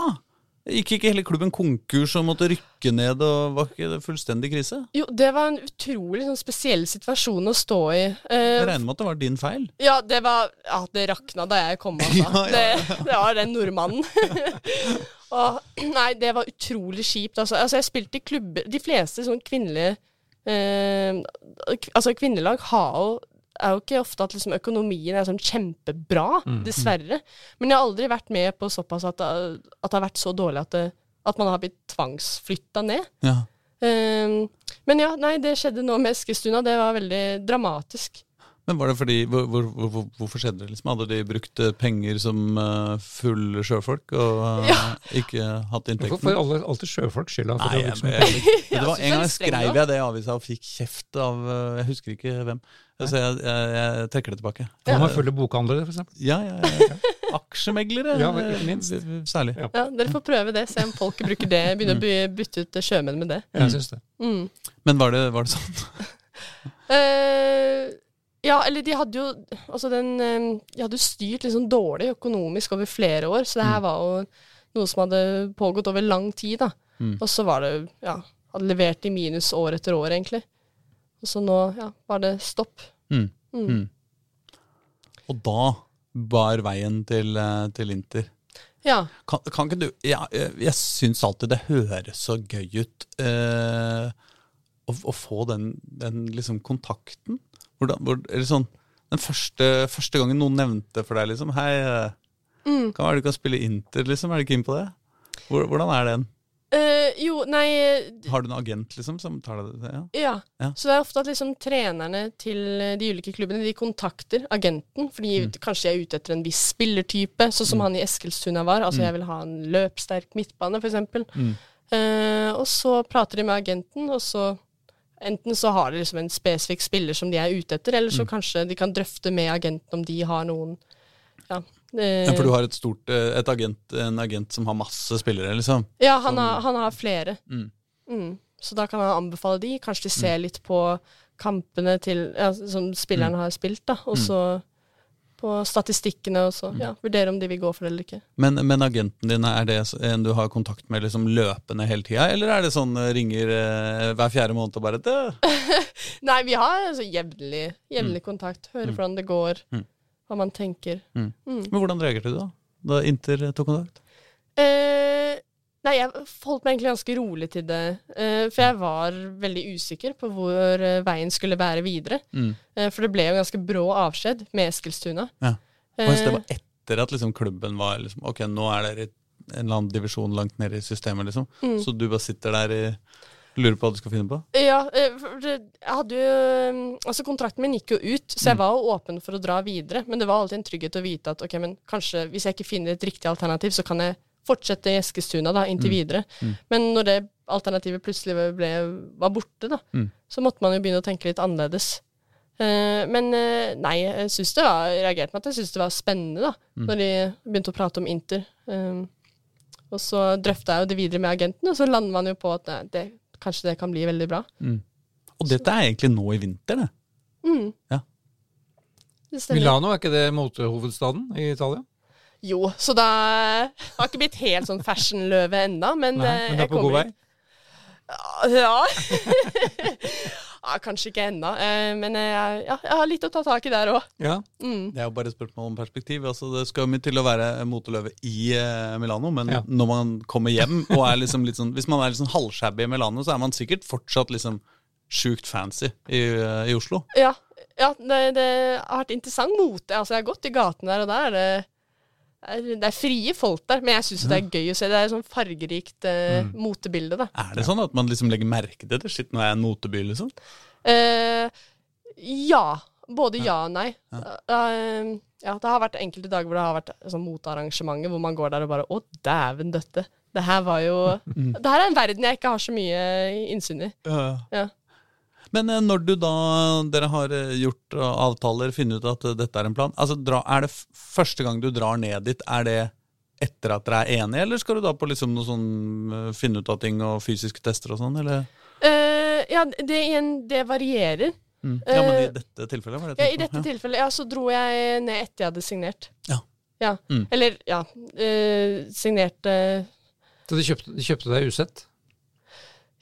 Gikk ikke hele klubben konkurs og måtte rykke ned, og var ikke det fullstendig krise? Jo, det var en utrolig sånn, spesiell situasjon å stå i. Eh, Jeg regner med at det var din feil. ja, det var Ja, det rakna da jeg kom, altså. Ja, ja, Det, det var den nordmannen. og, nei, det var utrolig kjipt. Altså, altså jeg spilte i klubber De fleste sånn kvinnelige eh, Altså, kvinnelag har jo er jo ikke ofte at liksom økonomien er sånn kjempebra, dessverre. Men jeg har aldri vært med på såpass at at det har vært så dårlig at, det, at man har blitt tvangsflytta ned. Ja. Um, men ja, nei, det skjedde nå med Eskilstuna. Det var veldig dramatisk. Men var det fordi hvor, hvor, hvor, Hvorfor skjedde det? liksom? Hadde de brukt eh, penger som uh, fulle sjøfolk og eh, Ja. ikke hatt inntekten? Hvorfor får alle, alltid sjøfolk skylda for Nei, det? jeg, Liksom. jeg, det var En gang skrev jeg det i avisa og fikk kjeft av eh, Jeg husker ikke hvem. Så jeg, jeg, jeg trekker det tilbake. Kan man følge bokhandlere, eksempel? Ja, ja, ja. Aksjemeglere, Ja, ikke minst. eh, særlig. Ja. Ja, Dere får prøve det, se om folk bruker det. Begynner å bytte ut sjømenn med det. Jeg synes det. Mm. Men var det, var det sånn? Eh, ja, eller de hadde jo Altså, den eh, De hadde jo styrt sånn dårlig økonomisk over flere år, så det her var jo noe som hadde pågått over lang tid, da. Mm. Og så var det Ja, hadde levert i minus år etter år, egentlig. Og så nå, ja, var det stopp. Mm. Mm. Mm. Og da bar veien til, eh, til Inter. Ja. Kan, kan ikke du ja, Jeg, jeg syns alltid det høres så gøy ut eh, å, å få den, den liksom kontakten. Hvordan, hvor, sånn, den første, første gangen noen nevnte for deg liksom Hei, eh, Mm. kan være du kan spille Inter, liksom? Er du keen på det? Hvor, hvordan er den? Uh, jo, nei eh, Har du en agent liksom som tar deg det? Ja. Ja. Ja. Så det er ofte at liksom trenerne til de ulike klubbene de kontakter agenten, fordi Mm. kanskje de er ute etter en viss spillertype, sånn som han i Eskilstuna var. Altså jeg vil ha en løpsterk midtbane, f.eks. Mm. Uh, og så prater de med agenten, og så Enten så har de liksom en spesifikk spiller som de er ute etter, eller Mm. så kanskje de kan drøfte med agenten om de har noen Ja. eh, Ja, for du har et stort, eh, et agent, en agent som har masse spillere, liksom? Ja, han Som- har, han har flere. Mm. Mm. Så da kan han anbefale de. Kanskje de ser litt på kampene til, ja, som spilleren har spilt, da. Og så på statistikkene, og så ja, vurdere om de vil gå for det eller ikke. Men, men agenten din, er det en du har kontakt med liksom løpende hele tida, eller er det sånn eh, ringer eh, hver fjerde måned og bare det? Nei, vi har altså jevnlig, jevnlig kontakt. Hører hvordan det går, Mm. hva man tenker. Mm. Mm. Men hvordan reagerte du da? Da Inter tok kontakt? Eh, nei, jeg holdt meg egentlig ganske rolig til det. eh, for jeg var veldig usikker på hvor eh, veien skulle bære videre. Mm. Eh, for det ble jo ganske brå avskjed med Eskilstuna. Ja. Og det var etter at liksom klubben var liksom, Ok, nå er dere i en eller annen divisjon langt nede i systemet, liksom. Mm. Så du bare sitter der i Lurer på hva du skal finne på? Ja, jeg hadde jo Altså, kontrakten min gikk jo ut, så Mm. jeg var jo åpen for å dra videre. Men det var alltid en trygghet å vite at ok, men kanskje hvis jeg ikke finner et riktig alternativ, så kan jeg fortsette i Eskilstuna da, inntil Mm. videre. Mm. Men når det alternativet plutselig ble, var borte, da, Mm. så måtte man jo begynne å tenke litt annerledes. Uh, men uh, nei, jeg synes det var, jeg reagerte med at jeg syntes det var spennende da, Mm. når de begynte å prate om Inter. Um, og så drøfta jeg jo det videre med agenten, og så lander man jo på at nei, det, kanskje det kan bli veldig bra. Mm. Og dette er egentlig nå i vinter, det. Mm. Ja. Milano, er ikke det motehovedstaden i Italia? Jo, så da har ikke blitt helt sånn fashion-løve ennå, men, Nei, eh, men det er på god vei? Ja. ja, kanskje ikke ennå, eh, men jeg, ja, jeg har litt å ta tak i der òg. Ja. Mm. Det er jo bare et spørsmål om perspektiv. Altså, det skal jo mye til å være moteløve i eh, Milano, men Ja. når man kommer hjem og er liksom litt sånn Hvis man er litt sånn halvshabby i Milano, så er man sikkert fortsatt liksom sjukt fancy i, eh, i Oslo. Ja, ja det, det har vært interessant mote. Altså, jeg har gått i gatene der, og der er det det er, det er frie folk der, men jeg syns det er gøy å se. Det er et sånn fargerikt uh, Mm. motebilde, da. Er det sånn at man liksom legger merke til det? Shit, nå er jeg en moteby, liksom? Uh, ja. Både ja og nei. Ja. Eh, ja, det har vært enkelte dager hvor det har vært sånn motearrangementer hvor man går der og bare Å, dæven døtte. Det her var jo Mm. Det her er en verden jeg ikke har så mye innsyn i. Ja. Men eh, når du da dere har eh, gjort eh, avtaler, funnet ut at dette er en plan altså dra, Er det f første gang du drar ned dit, er det etter at dere er enige, eller skal du da på liksom noe sånn finne ut av ting og fysiske tester og sånn, eller? Uh, ja, det, igjen, det varierer. Mm. Ja, men i dette tilfellet var det Ja, I dette ja. tilfellet ja, så dro jeg ned etter jeg hadde signert. Ja. Ja. Mm. Eller, ja. Uh, signerte Så de kjøpte, de kjøpte deg usett?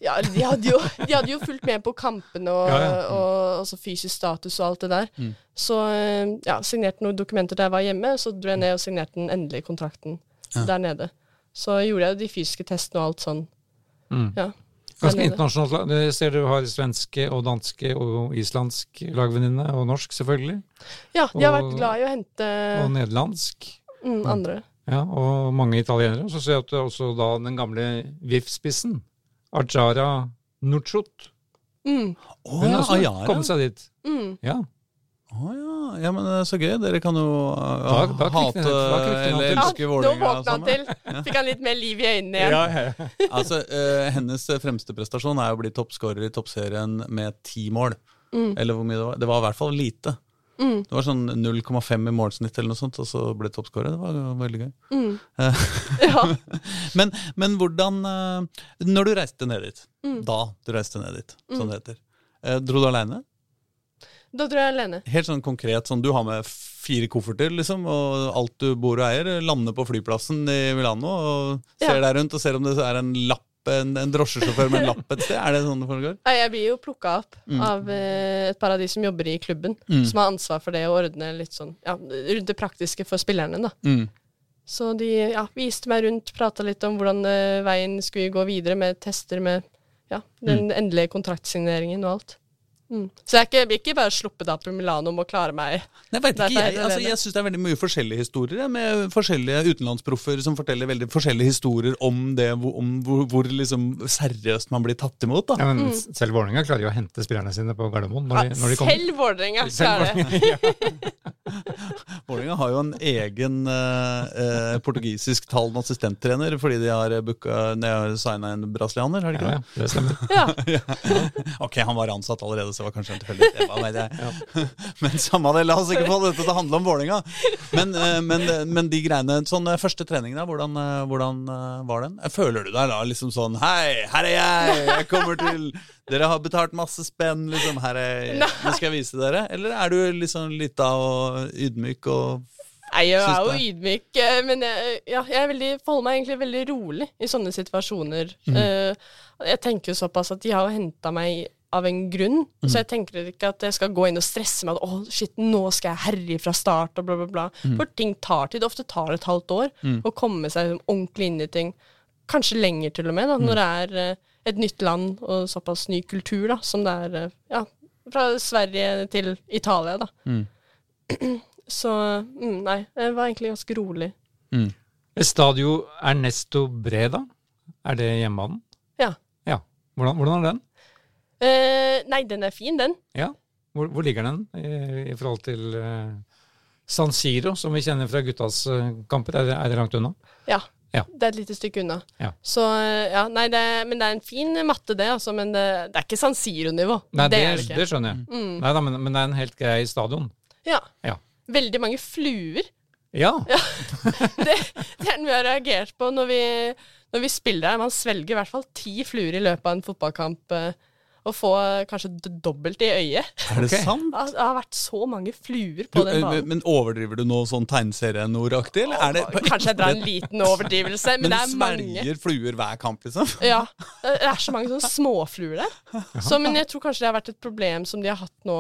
Ja, de hadde jo, de hadde jo fulgt med på kampene og, Ja, ja. og altså fysisk status og alt det der. Mm. Så eh, ja, signerte noen dokumenter da jeg var hjemme, så dro jeg ned og signerte den endelige kontrakten Ja. der nede. Så gjorde jeg de fysiske testene og alt sånn. Mm. Ja. Ganske internasjonalt. lag. Ser du har svenske og danske og islandsk lagvenninne, og norsk selvfølgelig. Ja, de har Og- vært glad i å hente Og nederlandsk. mm, andre. Ja, og mange italienere. Så ser jeg at også da den gamle VIF-spissen, Ajara Nuchut, Mm, Oh, hun har også Ayara. kommet seg dit. mm. Ja. Å ja. ja, men det er så gøy. Dere kan jo uh, Da- da hate da eller elske Ja, nå våkna han til. Fikk han litt mer liv i øynene igjen. Ja, ja, ja. Altså, uh, Hennes fremste prestasjon er å bli toppskårer i toppserien med ti mål. Mm. Eller hvor mye det var. Det var i hvert fall lite. Mm, Det var sånn 0,5 i målsnitt eller noe sånt, og så ble toppskåret toppskårer. Det var veldig gøy. mm. Eh, Ja. Men, men hvordan eh, Når du reiste ned dit, Mm. da du reiste ned dit, som det heter, eh, dro du aleine? Da dro jeg alene. Helt sånn konkret, sånn du har med fire kofferter, liksom, og alt du bor og eier, lander på flyplassen i Milano og ser Ja. deg rundt og ser om det er en lapp, en, en drosjesjåfør med en lapp et sted. Er det sånn det foregår? Nei, jeg blir jo plukka opp Mm. av eh, et par av de som jobber i klubben, Mm. som har ansvar for det å ordne litt sånn ja, rundt det praktiske for spillerne, da. Mm. Så de ja, viste meg rundt, prata litt om hvordan eh, veien skulle gå videre med tester med ja, den endelige kontraktsigneringen og alt. Mm. Så jeg, vil ikke, jeg blir ikke bare sluppet av på Milano om å klare meg. Jeg vet ikke, jeg, altså, jeg syns det er veldig mye forskjellige historier, jeg, med forskjellige utenlandsproffer som forteller veldig forskjellige historier om det, hvor- om hvor, hvor liksom seriøst man blir tatt imot. da. ja, men selv Vålerenga klarer jo å hente spillerne sine på Gardermoen når de, når de kommer. Selv Vålerenga klarer det. Vålerenga har jo en egen eh, eh, portugisisktalende assistenttrener fordi de har, booka- de har signa en brasilianer, har de ikke Ja, det? ja, det stemmer. Ja. Ok, han var ansatt allerede, så det var kanskje en tilfeldighet. Men samme det, la oss ikke få dette til å handle om Vålerenga. Men, eh, men, men de greiene Sånn eh, første trening, da, hvordan, eh, hvordan var den? Føler du deg da liksom sånn Hei, her er jeg! Jeg kommer til Dere har betalt masse spenn, liksom. Her er jeg. Nå skal jeg vise dere. Eller er du liksom lita og ydmyk og Nei, jeg er jo ydmyk, men jeg, ja, jeg er veldig, forholder meg egentlig veldig rolig i sånne situasjoner. Eh, jeg tenker jo såpass at de har henta meg av en grunn, så jeg tenker ikke at jeg skal gå inn og stresse med at å, shit, nå skal jeg herje fra start og bla, bla, bla. For ting tar tid. Ofte tar det et halvt år å komme seg ordentlig inn i ting. Kanskje lenger til og med, da, når det er eh, et nytt land og såpass ny kultur da, som det er eh, ja, fra Sverige til Italia. da. Så mm, nei, det var egentlig ganske rolig. Estadio Ernesto Breda, er det hjemmebanen? Ja. Ja. Hvordan, hvordan er den? Eh, nei, den er fin, den. Ja. Hvor, hvor ligger den i, i forhold til uh, San Siro, som vi kjenner fra guttas uh, kamper? Er det, er det langt unna? Ja. Ja. Det er et lite stykke unna. Ja. Så ja, nei, det, men det er en fin matte, det, altså. Men det, det er ikke San Siro-nivå. Nei, det, er det det, skjønner jeg. Mm. Nei da, men, men det er en helt grei stadion. Ja. Ja. Veldig mange fluer. Ja. Det, det er noe vi har reagert på når vi, når vi spiller her. Man svelger i hvert fall ti fluer i løpet av en fotballkamp. eh, og få kanskje dobbelt i øyet. Er det okay. sant? Det har- det har vært så mange fluer Du, på den eh, banen. men overdriver du noe sånn tegneserienordaktig, eller er det Kanskje jeg drar en liten overdrivelse, men, Men det er mange. Men svelger fluer hver kamp, liksom? Ja, det er så mange sånne småfluer der. Så, men jeg tror kanskje det har vært et problem som de har hatt nå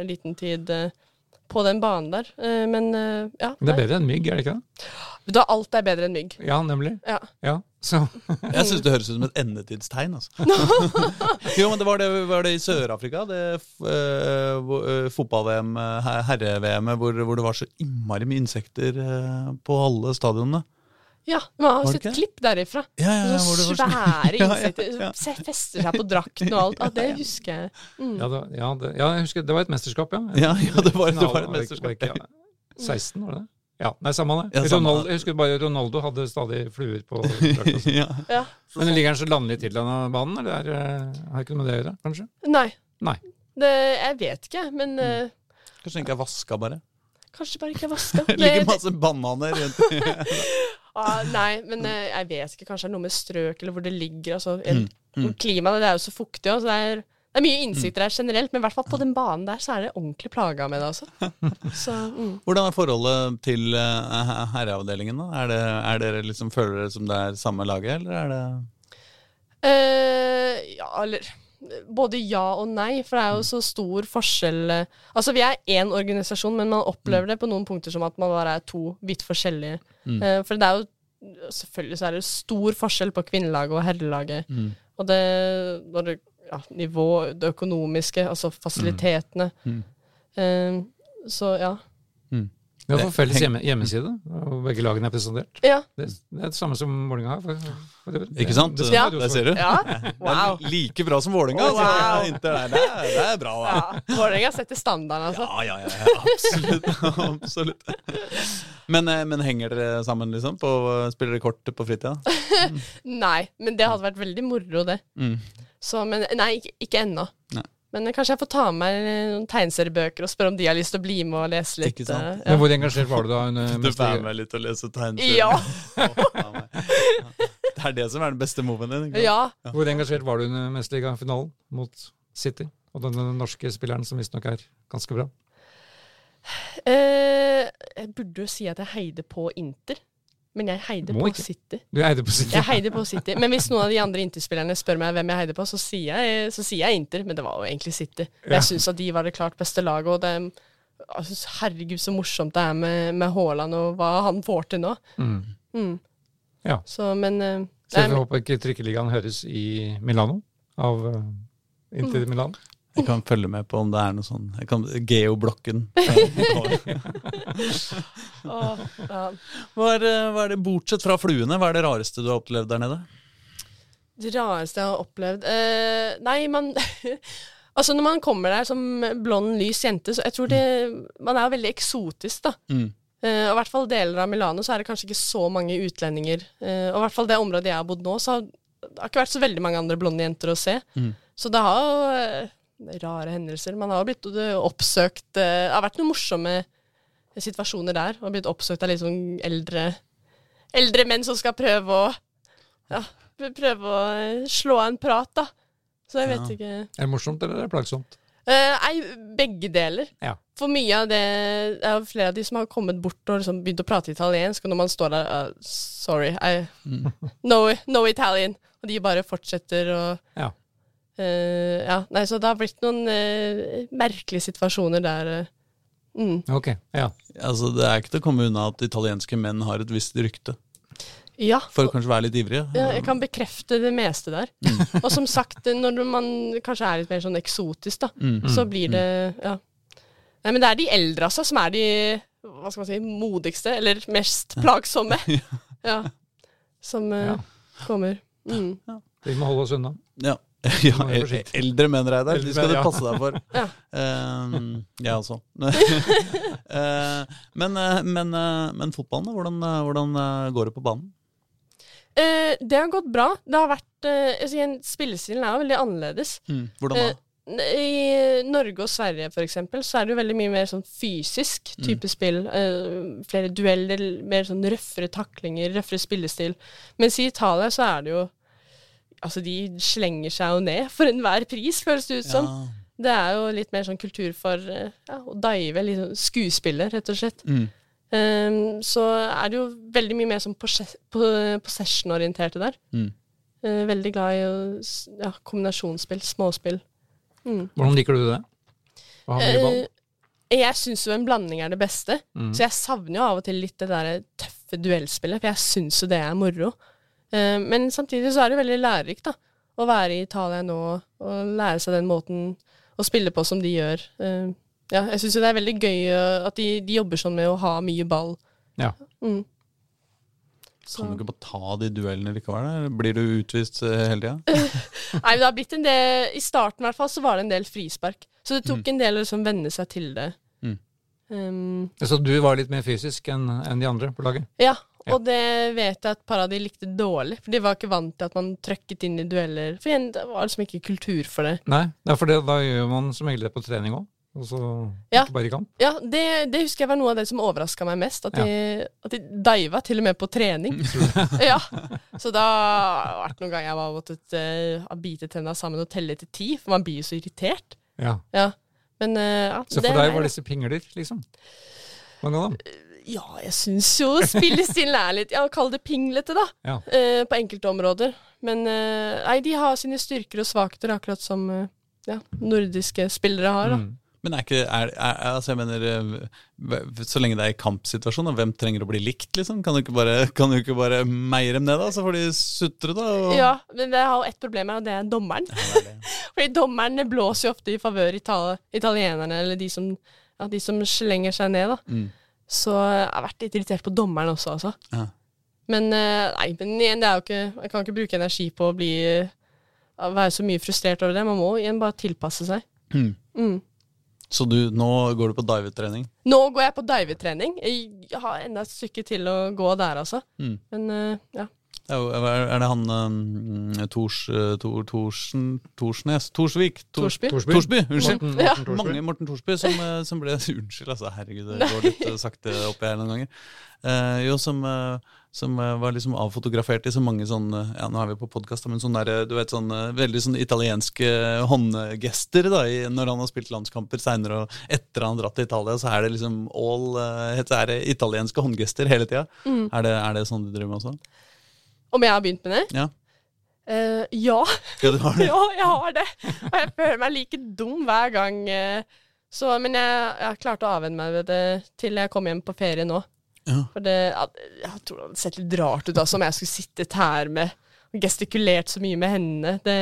en liten tid eh, på den banen der. Eh, Men eh, ja. Det er bedre enn mygg, er det ikke det? Da alt er bedre enn mygg. Ja, nemlig. Ja. Ja. Så Jeg syns det høres ut som et endetidstegn. Altså. jo, men det var det, var det i Sør-Afrika, det uh, fotball-VM, uh, herre-VM, hvor, hvor, det var så innmari mye insekter uh, på alle stadionene. Ja, man har sett klipp derifra. Ja, ja, ja, svære Ja, ja, insekter. ja. Fester seg på drakten og alt. Ah, det husker jeg. Mm. ja, det, ja, det, ja, jeg husker det var et mesterskap, ja. Ja, ja, det var, det var et mesterskap. 16, var det det? Ja, nei, samme det. Ja, Ronaldo, jeg husker bare Ronaldo hadde stadig fluer på drakta. ja. Ja. Men ligger han så landlig til denne banen, eller er, har ikke noe med det å gjøre, kanskje? Nei. Nei. Det, jeg vet ikke, men mm. Kanskje den ikke er vaska, bare. kanskje bare ikke er vaska. Det ligger masse bananer rundt. Ah, nei, men eh, jeg vet ikke. Kanskje det er noe med strøk eller hvor det ligger. Altså, Mm, mm. Klimaet det er jo så fuktig også så det er, det er mye innsikter her generelt. Men i hvert fall på den banen der så er det ordentlig plaga med det, altså. Så, mm. Hvordan er forholdet til eh, herreavdelingen? da? Er, det, er dere liksom, Føler dere som det er samme laget, eller er det Eh, ja, eller både ja og nei, for det er jo så stor forskjell eh, Altså, vi er én organisasjon, men man opplever det på noen punkter som at man bare er to vidt forskjellige. Mm. Eh, for det er jo Selvfølgelig så er det stor forskjell på kvinnelaget og herrelaget. Mm. Og det, når det ja, nivå, det økonomiske, altså fasilitetene. Mm. Uh, så ja. Vi har fått felles hjemme, hjemmeside, og begge lagene er presentert. Ja. Det, det er det samme som Vålerenga har. Ikke sant? Det, det, Ja. Der ser du. ja. Det er like bra som Vålerenga. Oh, altså. wow. Der. Det, er, det er bra, da. ja. Vålerenga setter standarden, altså. Ja, ja, ja, ja absolutt. absolutt. Men, eh, men henger dere sammen, liksom? På, spiller dere kort på fritida? Nei, men det hadde vært veldig moro, det. Mm. Så, men nei, ikke, ikke ennå. Men eh, kanskje jeg får ta med eh, noen tegneseriebøker og spørre om de har lyst til å bli med og lese litt. Ikke sant? Ja. Men hvor engasjert var du da under Du får mesterligaen? med litt og lese tegneserier? Ja. Det er det som er den beste moven din. ja. Hvor engasjert var du under mesterligafinalen mot City? Og den norske spilleren som visstnok er ganske bra. Eh, jeg burde jo si at jeg heide på Inter, men jeg heide Må på ikke. City. Du eide på City. Jeg heide på City. Men hvis noen av de andre Inter-spillerne spør meg hvem jeg heide på, så sier jeg, så sier jeg Inter, men det var jo egentlig City. Men Jeg syns at de var det klart beste laget, og det altså, Herregud, så morsomt det er med, med Haaland og hva han får til nå. Mm. Mm. Ja. Så, men uh, Så jeg håper ikke Trikkeligaen høres i Milano av uh, Inter Mm. Milan. Jeg kan følge med på om det er noe sånn jeg kan, Geoblokken. Hva er, hva er det, bortsett fra fluene, hva er det rareste du har opplevd der nede? Det rareste jeg har opplevd eh, Nei, man Altså, når man kommer der som blond, lys jente, så jeg tror det Man er jo veldig eksotisk, da. Mm. Eh, og i hvert fall deler av Milano så er det kanskje ikke så mange utlendinger. Eh, og i hvert fall det området jeg har bodd nå, så har det har ikke vært så veldig mange andre blonde jenter å se. Mm. Så det har jo eh, rare hendelser. Man har blitt eh, oppsøkt eh, Det har vært noen morsomme situasjoner der. Og blitt oppsøkt av litt sånn eldre Eldre menn som skal prøve å Ja, prøve å eh, slå av en prat, da. Så jeg vet Ja. ikke Er det morsomt eller er det plagsomt? Eh, Nei, begge deler. Ja. For mye av det er flere av de som har kommet bort og liksom begynt å prate italiensk, og når man står der uh, Sorry, I Mm. no, no Italian. Og de bare fortsetter å Ja. Eh, ja. Nei, så det har blitt noen uh, merkelige situasjoner der. Uh, mm. Ok, ja. Altså, Det er ikke til å komme unna at italienske menn har et visst rykte Ja. for å kanskje være litt ivrige. Ja, jeg kan bekrefte det meste der. Mm. Og som sagt, når man kanskje er litt mer sånn eksotisk, da, Mm. så blir det Ja. Nei, men det er de eldre, altså, som er de hva skal man si, modigste, eller mest plagsomme. Ja. Som Ja. kommer. Mm. Vi må holde oss unna. Ja. ja forsiktig. eldre menn, Reidar. De skal du passe deg for. Ja. Um, jeg også. Eh, men, eh, men, eh, men fotballen, da? Hvordan, hvordan går det på banen? Eh, det har gått bra. Det har vært altså, Spillestilen er jo veldig annerledes. Hvordan da? I Norge og Sverige for eksempel, så er det jo veldig mye mer sånn fysisk type spill. Eh, flere dueller, mer sånn røffere taklinger, røffere spillestil. Mens i Italia så er det jo Altså, de slenger seg jo ned for enhver pris, føles det ut som. Ja. Det er jo litt mer sånn kultur for eh, ja, å dive, litt sånn skuespiller, rett og slett. Mm. Um, så er det jo veldig mye mer sånn possession-orienterte der. Mm. Uh, veldig glad i å ja, kombinasjonsspill, småspill. Mm. Hvordan liker du det? Å ha mye ball? Eh, jeg syns jo en blanding er det beste, Mm. så jeg savner jo av og til litt det der tøffe duellspillet, for jeg syns jo det er moro. Eh, men samtidig så er det veldig lærerikt da, å være i Italia nå og lære seg den måten å spille på som de gjør. Eh, ja, jeg syns det er veldig gøy eh, at de, de jobber sånn med å ha mye ball. Ja. Mm. Så- Kan du ikke bare ta de duellene likevel? eller Blir du utvist hele tida? Nei, det har blitt en del I starten i hvert fall så var det en del frispark. Så det tok en del å liksom venne seg til det. Mm. Um, Så du var litt mer fysisk enn enn de andre på laget? ja, Ja. og det vet jeg at par av de likte dårlig. For de var ikke vant til at man trøkket inn i dueller. For igjen, det var liksom ikke kultur for det. Nei, er for det, da gjør man som regel det på trening òg. Og så Ja. ikke bare i kamp. Ja, det, det husker jeg var noe av det som overraska meg mest. At de, at de diva til og med på trening. ja. Så da har det noen ganger jeg har måttet uh, bite tenna sammen og telle til ti, for man blir jo så irritert. Ja. Ja. Men uh, ja, Så for deg var disse pingler, liksom? Mange av dem? Ja, jeg syns jo spillestilen er litt Ja, kall det pinglete, da. Ja. eh, på enkelte områder. Men eh, nei, de har sine styrker og svakheter, akkurat som eh, ja, nordiske spillere har. da. Mm. Men er ikke er, er, altså jeg mener eh, Så lenge det er i kampsituasjon, hvem trenger å bli likt, liksom? Kan du ikke bare, kan du ikke bare meie dem ned, da? Så får de sutre, da? Og... Ja, men det har jo ett problem her, og det er dommeren. Ja, det er det. Fordi dommeren blåser jo ofte i favør itali italienerne, eller de som, ja, de som slenger seg ned, da. Mm. Så jeg har vært litt irritert på dommeren også, altså. Ja. Men eh, nei, men igjen, det er jo ikke Jeg kan ikke bruke energi på å bli eh, å være så mye frustrert over det. Man må igjen bare tilpasse seg. Mm. Mm. Så du, nå går du på divetrening? Nå går jeg på divetrening. Jeg har enda et stykke til å gå der, altså. Mm. Men eh, ja. Er, det han um, Tors, uh, Tor, Torsen, Torsnes? Torsvik? Tor- Torsby. Torsby. Torsby, unnskyld. Morten, Ja. Morten Thorsby. Mange Morten Torsby som, eh, som ble Unnskyld, altså. Herregud, det går litt eh, sakte oppi her noen ganger. Uh, jo, som, uh, som eh, var liksom avfotografert i så mange sånne Ja, nå er vi på podkast, men sånn der, eh, du vet, sånn eh, veldig sånn italienske håndgester da, i, når han har spilt landskamper seinere, og etter han har dratt til Italia, så er det liksom all uh, heter- er det italienske håndgester hele tida. Mm. Er, er det sånn du driver med også? Om jeg har begynt med det? Ja. Uh, ja. Ja, du har det? ja, jeg har det. Og jeg føler meg like dum hver gang. Uh, Så, men jeg, jeg klarte å avvenne meg ved det til jeg kom hjem på ferie nå. Ja. For det, jeg, jeg tror det hadde sett litt rart ut da, som jeg skulle sittet her med og gestikulert så mye med hendene. Det,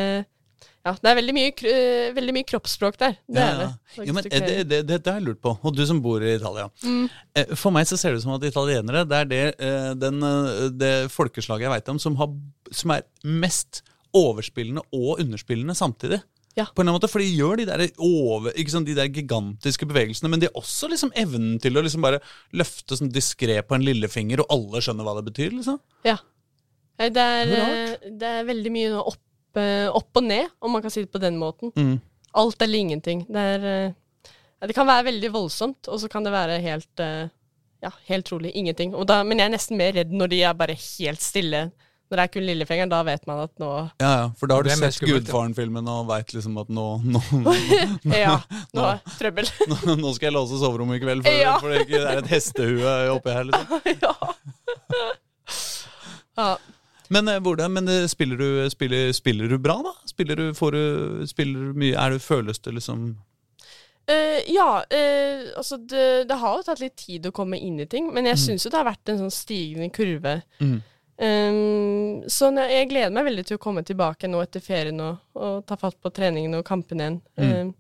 ja, det er veldig mye, eh, veldig mye kroppsspråk der. Det Ja, er det. ja. Jo, men eh, det, det, det, har jeg lurt på. Og du som bor i Italia. Mm. For meg så ser det ut som at italienere det er det, eh, den, eh, det folkeslaget jeg veit om som, har, som er mest overspillende og underspillende samtidig. Ja. På en eller annen måte, For de gjør de der, over, ikke sant, de der gigantiske bevegelsene, men de har også liksom evnen til å liksom bare løfte sånn diskré på en lillefinger, og alle skjønner hva det betyr. liksom. Ja. Det er, Det er eh, det er veldig mye opp, eh, opp og ned, om man kan si det på den måten. Mm. Alt eller ingenting. Det er eh, Det kan være veldig voldsomt, og så kan det være helt eh, Ja, helt trolig ingenting. Og da, men jeg er nesten mer redd når de er bare helt stille. Når det er kun lillefingeren, da vet man at nå Ja, ja, For da har du sett. Gudfaren-filmen og veit liksom at nå, nå, Ja, nå er det trøbbel. nå, nå skal jeg låse soverommet i kveld, for, Ja. for det er et hestehue oppi her. liksom. ja. ja. Men, eh, hvordan, men eh, spiller, du, spiller, spiller du bra, da? Spiller du, får du, spiller du mye Er du føles det liksom Uh, ja, uh, altså det, det har jo tatt litt tid å komme inn i ting, men jeg syns jo det har vært en sånn stigende kurve. Mm. Um, så jeg gleder meg veldig til å komme tilbake nå etter ferien og, og ta fatt på treningen og kampen igjen. Um,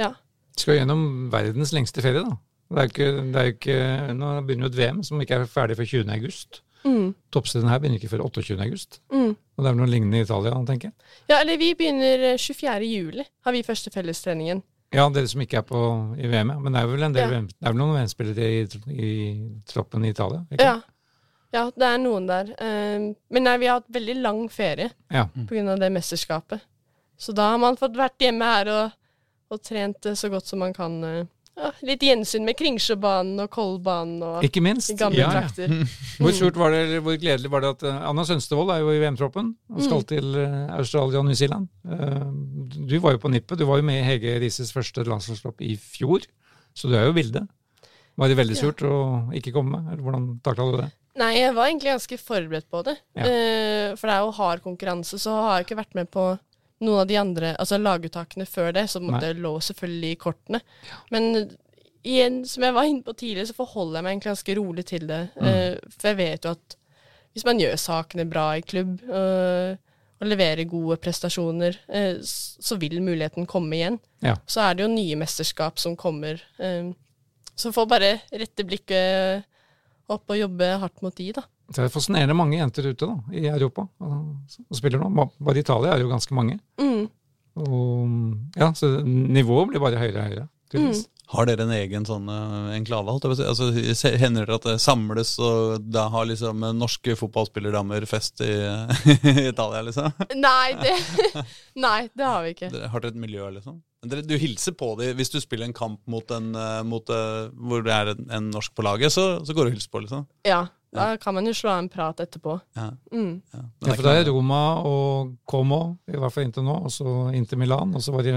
ja. Skal gjennom verdens lengste ferie, da. Det er ikke, det er ikke, nå begynner jo et VM som ikke er ferdig før 20. august. Mm, Toppstriden her begynner ikke før 28. august. mm. Og det er vel noe lignende i Italia, tenker jeg. ja, eller vi begynner eh, 24. juli, har vi første fellestreningen. Ja, dere som ikke er på i VM, ja. Men det er vel en del Ja. VM, det er vel noen VM-spillere i, i troppen i Italia? Ikke? Ja. ja, det er noen der. Um, men nei, vi har hatt veldig lang ferie Ja. på grunn av det mesterskapet. Så da har man fått vært hjemme her og, og trent eh, så godt som man kan. Ja, litt gjensyn med Kringsjøbanen og Kollbanen og Ikke minst. gamle Ja, ja. trakter. Hvor surt var det, eller hvor gledelig var det at eh, Anna Sønstevold er jo i VM-troppen og skal Mm. til eh, Australia og New Zealand. Eh, du var jo på nippet. Du var jo med i Hege Rises første landslagslopp i fjor, så du er jo bilde. Var det veldig Ja. surt å ikke komme? Eller hvordan takla du det? Nei, jeg var egentlig ganske forberedt på det. Ja. Eh, for det er jo hard konkurranse, så har jeg ikke vært med på noen av de andre altså laguttakene før det, så det lå selvfølgelig i kortene. Men igjen, som jeg var inne på tidligere, så forholder jeg meg egentlig ganske rolig til det. Mm. Eh, for jeg vet jo at hvis man gjør sakene bra i klubb øh, og leverer gode prestasjoner, så vil muligheten komme igjen. Ja. Så er det jo nye mesterskap som kommer. så får bare rette blikket opp og jobbe hardt mot de, da. Det er fascinerende mange jenter ute da, i Europa og, og spiller nå. Bare i Italia er det jo ganske mange. Mm. Og, ja, så nivået blir bare høyere og høyere. tydeligvis. Har dere en egen sånn eh, enklave? Altså, hender det at det samles, og da har liksom eh, norske fotballspillerdamer fest i, i Italia, liksom? Nei, det, nei, det har vi ikke. Dere- Har dere et miljø, liksom? Du hilser på dem hvis du spiller en kamp mot en, eh, mot, hvor det er en, en norsk på laget, så, så går du og hilser på, liksom? Ja, da kan man jo slå av en prat etterpå. Ja, Mm. ja. Ja, for det er Roma og Como, i hvert fall inntil nå, og så inntil Milan, og så var de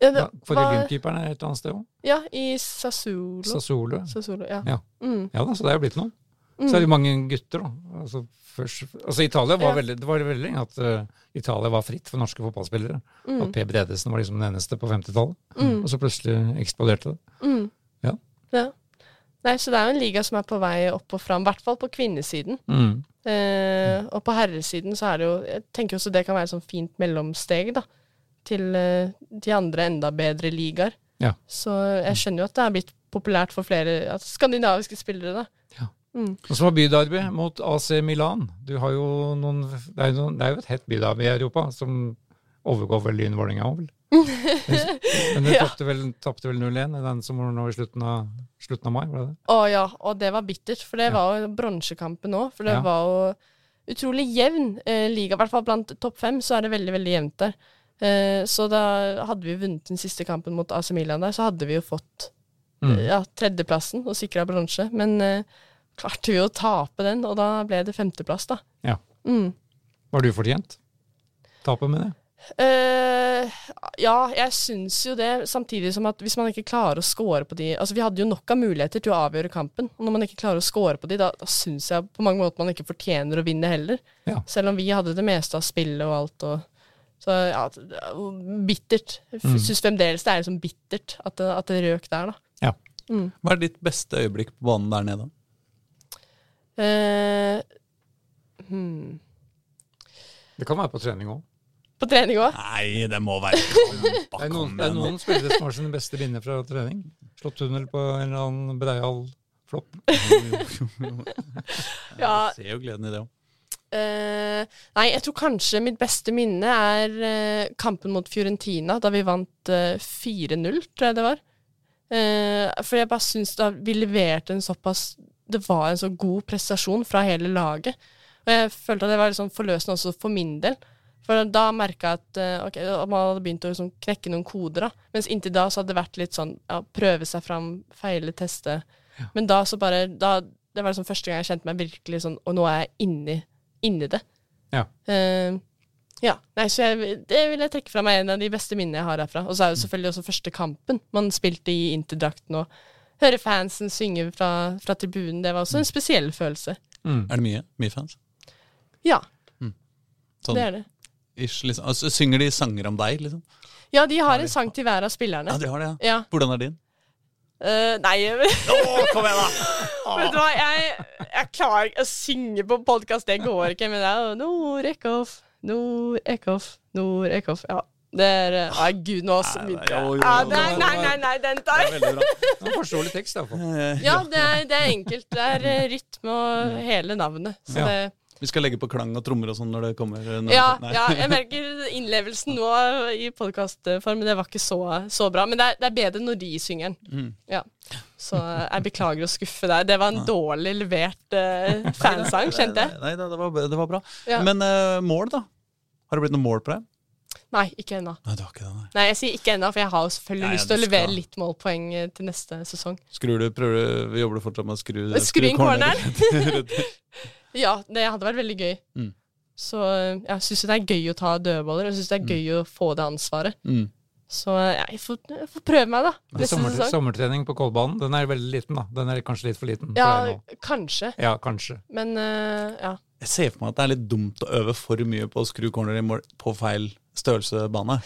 Ja, det ja, forrige var- Glimt-keeperen er et annet sted òg. Ja, i Sassuolo. Sassuolo. Sassuolo, ja. Ja. Mm. Ja da, så det er jo blitt noe. Mm. Så er det mange gutter, da. Altså, først, altså Italia var Ja. veldig, det var veldig lenge at uh, Italia var fritt for norske fotballspillere. Mm. At Per Bredesen var liksom den eneste på 50-tallet. Mm. Og så plutselig eksploderte det. Mm. Ja. ja. Nei, så det er jo en liga som er på vei opp og fram, i hvert fall på kvinnesiden. Mm. Eh, og på herresiden så er det jo Jeg tenker også det kan være et sånn fint mellomsteg, da. Til eh, de andre enda bedre ligaer. Ja. Så jeg skjønner jo at det er blitt populært for flere altså, skandinaviske spillere, da. Ja. Mm. Og så var bydarbeid mot AC Milan. Du har jo noen, det, er jo noen, det er jo et hett bydarbeid i Europa, som overgår vel Lyn Vålerenga òg, vel? Men du Ja. tapte vel, vel 0-1 i den som var nå i slutten av, slutten av mai, var det det? Å ja, og det var bittert, for det Ja. var jo bronsekampen òg. For det Ja. var jo utrolig jevn eh, liga. I hvert fall blant topp fem så er det veldig, veldig jevnt der. Eh, så da hadde vi vunnet den siste kampen mot AC Milan der, så hadde vi jo fått Mm. eh, ja, tredjeplassen og sikra bronse. Men eh, klarte vi å tape den, og da ble det femteplass, da. Ja. Mm. Var du fortjent? Tapet med det? Eh, ja, jeg syns jo det. Samtidig som at hvis man ikke klarer å score på de Altså, vi hadde jo nok av muligheter til å avgjøre kampen. Og når man ikke klarer å score på de, da, da syns jeg på mange måter man ikke fortjener å vinne heller. Ja. Selv om vi hadde det meste av spillet og alt. Og, så ja, er bittert. Jeg Mm. syns fremdeles det er liksom bittert at det, at det røk der, da. Ja. Mm. Hva er ditt beste øyeblikk på banen der nede? Uh, hmm. Det kan være på trening òg. På trening òg? Nei, det må være Det er noen, det er noen spillere som har sine beste minner fra trening. Slått tunnel på en eller annen breial flopp. Ja, Ser jo gleden i det òg. Uh, nei, jeg tror kanskje mitt beste minne er uh, kampen mot Fiorentina, da vi vant uh, 4-0, tror jeg det var. Eh, for jeg bare syns da vi leverte en såpass Det var en så god prestasjon fra hele laget. Og jeg følte at det var litt sånn forløsende også for min del. For da merka jeg at okay, man hadde begynt å liksom knekke noen koder. da. Mens inntil da så hadde det vært litt sånn ja, prøve seg fram, feile, teste. Men da så bare da, Det var liksom første gang jeg kjente meg virkelig sånn Og nå er jeg inni, inni det. Ja. Uh, ja. Nei, så jeg, det vil jeg trekke fra meg en av de beste minnene jeg har herfra. Og så er jo selvfølgelig også første kampen man spilte i Interdrakten, og høre fansen synge fra, fra tribunen. Det var også en spesiell følelse. Mm. Er det mye? Mye fans? Ja, Sånn, det er det. Ish, liksom. altså, synger de sanger om deg, liksom? Ja, de har en sang til hver av spillerne. Ja, de har det, ja. Ja. Hvordan er din? Uh, nei, Å, kom igjen, da! vet du hva, jeg, jeg klarer ikke å synge på podkast, det går ikke. Men det er Nord-Eckhoff, Nord-Eckhoff, Nord-Eckhoff. Ja. Det er eh, Nei, gud, nå begynte jeg. Ja. Nei, nei, nei, nei, den Det tar var forståelig tekst, iallfall. Ja, det er, det er enkelt. Det er rytme og hele navnet. Så Ja. det Vi skal legge på klang og trommer og sånn når det kommer. Når Ja, det, ja, jeg merker innlevelsen nå i podkastform, det var ikke så, så bra. Men det er, det er bedre når de synger den. Mm. Ja. Så jeg beklager å skuffe deg. Det var en dårlig levert uh, fansang, kjente jeg. Nei, nei, det, var, det var bra. Ja. Men uh, mål, da? Har det blitt noe mål på deg? Nei, ikke ennå. Nei, det det, nei. Nei, jeg sier ikke ennå, for jeg har jo selvfølgelig ja, lyst til å levere litt målpoeng eh, til neste sesong. Skrur du, prøver du, vi jobber fortsatt med å skru, Skru inn corneren? Ja, det hadde vært veldig gøy. Mm. Så jeg syns det er gøy å ta dødballer, og jeg syns det er gøy å få det ansvaret. mm. Så jeg får, jeg får prøve meg, da. Men Neste Sommer, sesong. sommertrening på Kolbanen, den er veldig liten, da. Den er kanskje litt for liten Ja, kanskje. Ja, kanskje. Men uh, ja. Jeg ser for meg at det er litt dumt å øve for mye på å skru corner i mål på feil størrelsebane.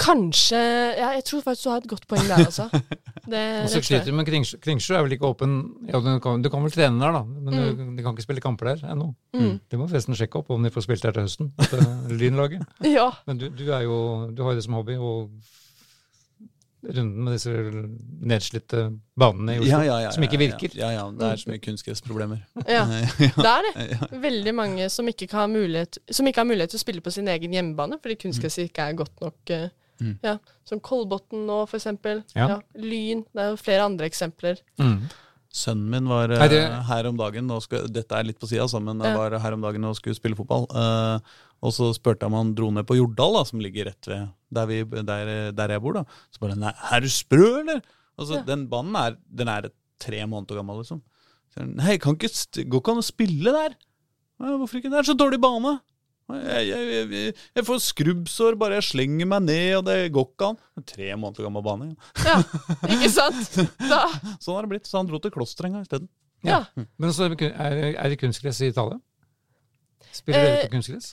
Kanskje ja, Jeg tror faktisk du har et godt poeng der, altså. Det, Og så sliter du med Kringsjø. Kringsjø er vel ikke åpen ja, du, kan, du kan vel trene der, da, men du, de kan ikke spille kamper der ennå. Mm. Det må forresten sjekke opp om de får spilt der til høsten, Lynlaget. Ja. Men du, du er jo Du har jo det som hobby, og runden med disse nedslitte banene i Oslo som ikke virker. Ja, ja, det er så mye kunstgressproblemer. ja. ja. Det er det. Veldig mange som ikke, har mulighet, som ikke har mulighet til å spille på sin egen hjemmebane fordi kunstgresset ikke er godt nok. eh, Mm. Ja, Som Kolbotn nå, for eksempel. Ja. Ja, Lyn. Det er jo flere andre eksempler. Mm. Sønnen min var eh, Er her om dagen og skulle, Dette er litt på sida, altså, men var her om dagen og skulle spille fotball. eh, og så spurte jeg om han dro ned på Jordal, da, som ligger rett ved der, vi, der, der jeg bor. da. Så bare Nei, er du sprø, eller? Altså, Ja. Den banen er, den er tre måneder gammel, liksom. Så jeg, Nei, kan ikke, går ikke an å spille der. Hvorfor ikke? Det er så dårlig bane. Jeg, jeg, jeg, jeg får skrubbsår bare jeg slenger meg ned, og det går ikke an. Tre måneder gammel bane. Ja. Ja, ikke sant? Da, Sånn har det blitt. Så han dro til Klosterenga isteden. ja. Men så er det kun- det kunstgress i Italia? Spiller dere Eh, på kunstgress?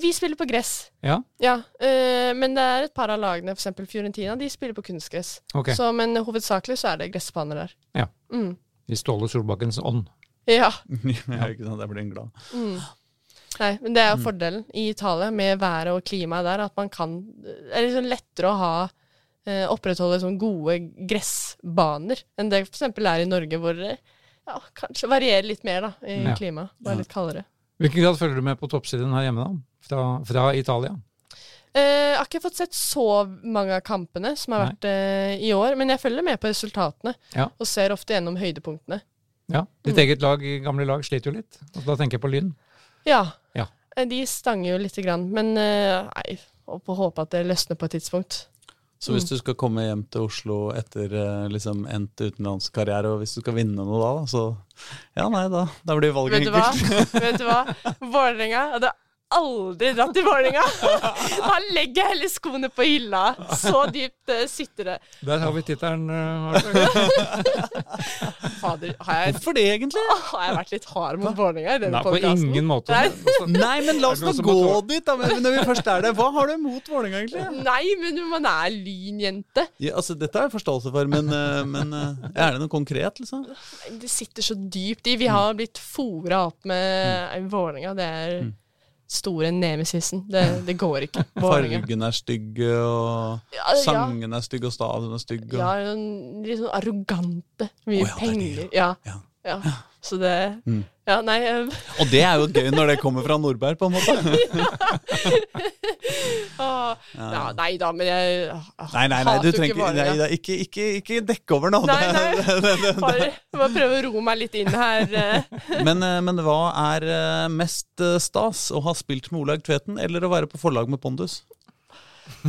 Vi spiller på gress. Ja, Ja, eh, men det er et par av lagene, f.eks. Fiorentina, de spiller på kunstgress. Okay. Så, men hovedsakelig så er det gressbaner der. Ja. Mm. I Ståle Solbakkens ånd. Ja. ja, ikke sant? Jeg blir glad. Mm. Nei, men det er jo fordelen i Italia med været og klimaet der, at man kan Det er liksom lettere å ha eh, opprettholde sånn gode gressbaner enn det f.eks. er i Norge, hvor det ja, kanskje varierer litt mer da, i Ja. klimaet. Bare litt kaldere. Hvilken grad følger du med på toppserien her hjemme, da? Fra, fra Italia? Eh, jeg har ikke fått sett så mange av kampene som har Nei. vært eh, i år, men jeg følger med på resultatene Ja. og ser ofte gjennom høydepunktene. Ja, Ditt Mm. eget lag, gamle lag sliter jo litt. Og da tenker jeg på Lyn. Ja. Ja. Eh, De stanger jo lite grann, men eh, nei, får håpe at det løsner på et tidspunkt. Så hvis du skal komme hjem til Oslo etter eh, liksom endt utenlandskarriere, og hvis du skal vinne noe da, så Ja, nei, da, da blir valget Vet du hva? enkelt. Vet du hva? Vålerenga hadde aldri dratt til Vålerenga! Da legger jeg heller skoene på hylla. Så dypt uh, sitter det. Der har vi tittelen. Uh, Fader, har jeg, Hvorfor det, egentlig? har jeg vært litt hard mot Vålerenga i denne Nei, på ingen måte. Nei. Nei, men la oss nå gå dit, da. Men når vi først er der, hva har du imot Vålerenga, egentlig? Nei, men man er lynjente. Ja, altså, Dette har jeg forståelse for, men, eh, men eh, er det noe konkret, liksom? Det sitter så dypt i. Vi har blitt fora opp med mm. Vålerenga. Det er store nemesisen. Det, det går ikke. Fargen Fargene er stygge, og Ja, sangene er stygge, og stadion er stygg. Og... Ja, litt sånn arrogante. Mye oh, ja, det er det, penger. Ja, Ja. Så det Mm. Ja, nei eh, Og det er jo gøy når det kommer fra Nordberg, på en måte. ah, ja, Nei da, men jeg ah, Nei, nei, nei, du trenger ikke, nei, da, ikke, ikke, ikke dekke over nå. Nei, nei. Bare, bare prøve å roe meg litt inn her. eh. Men, eh, men hva er mest stas? Å ha spilt med Olaug Tveten eller å være på forlag med Pondus?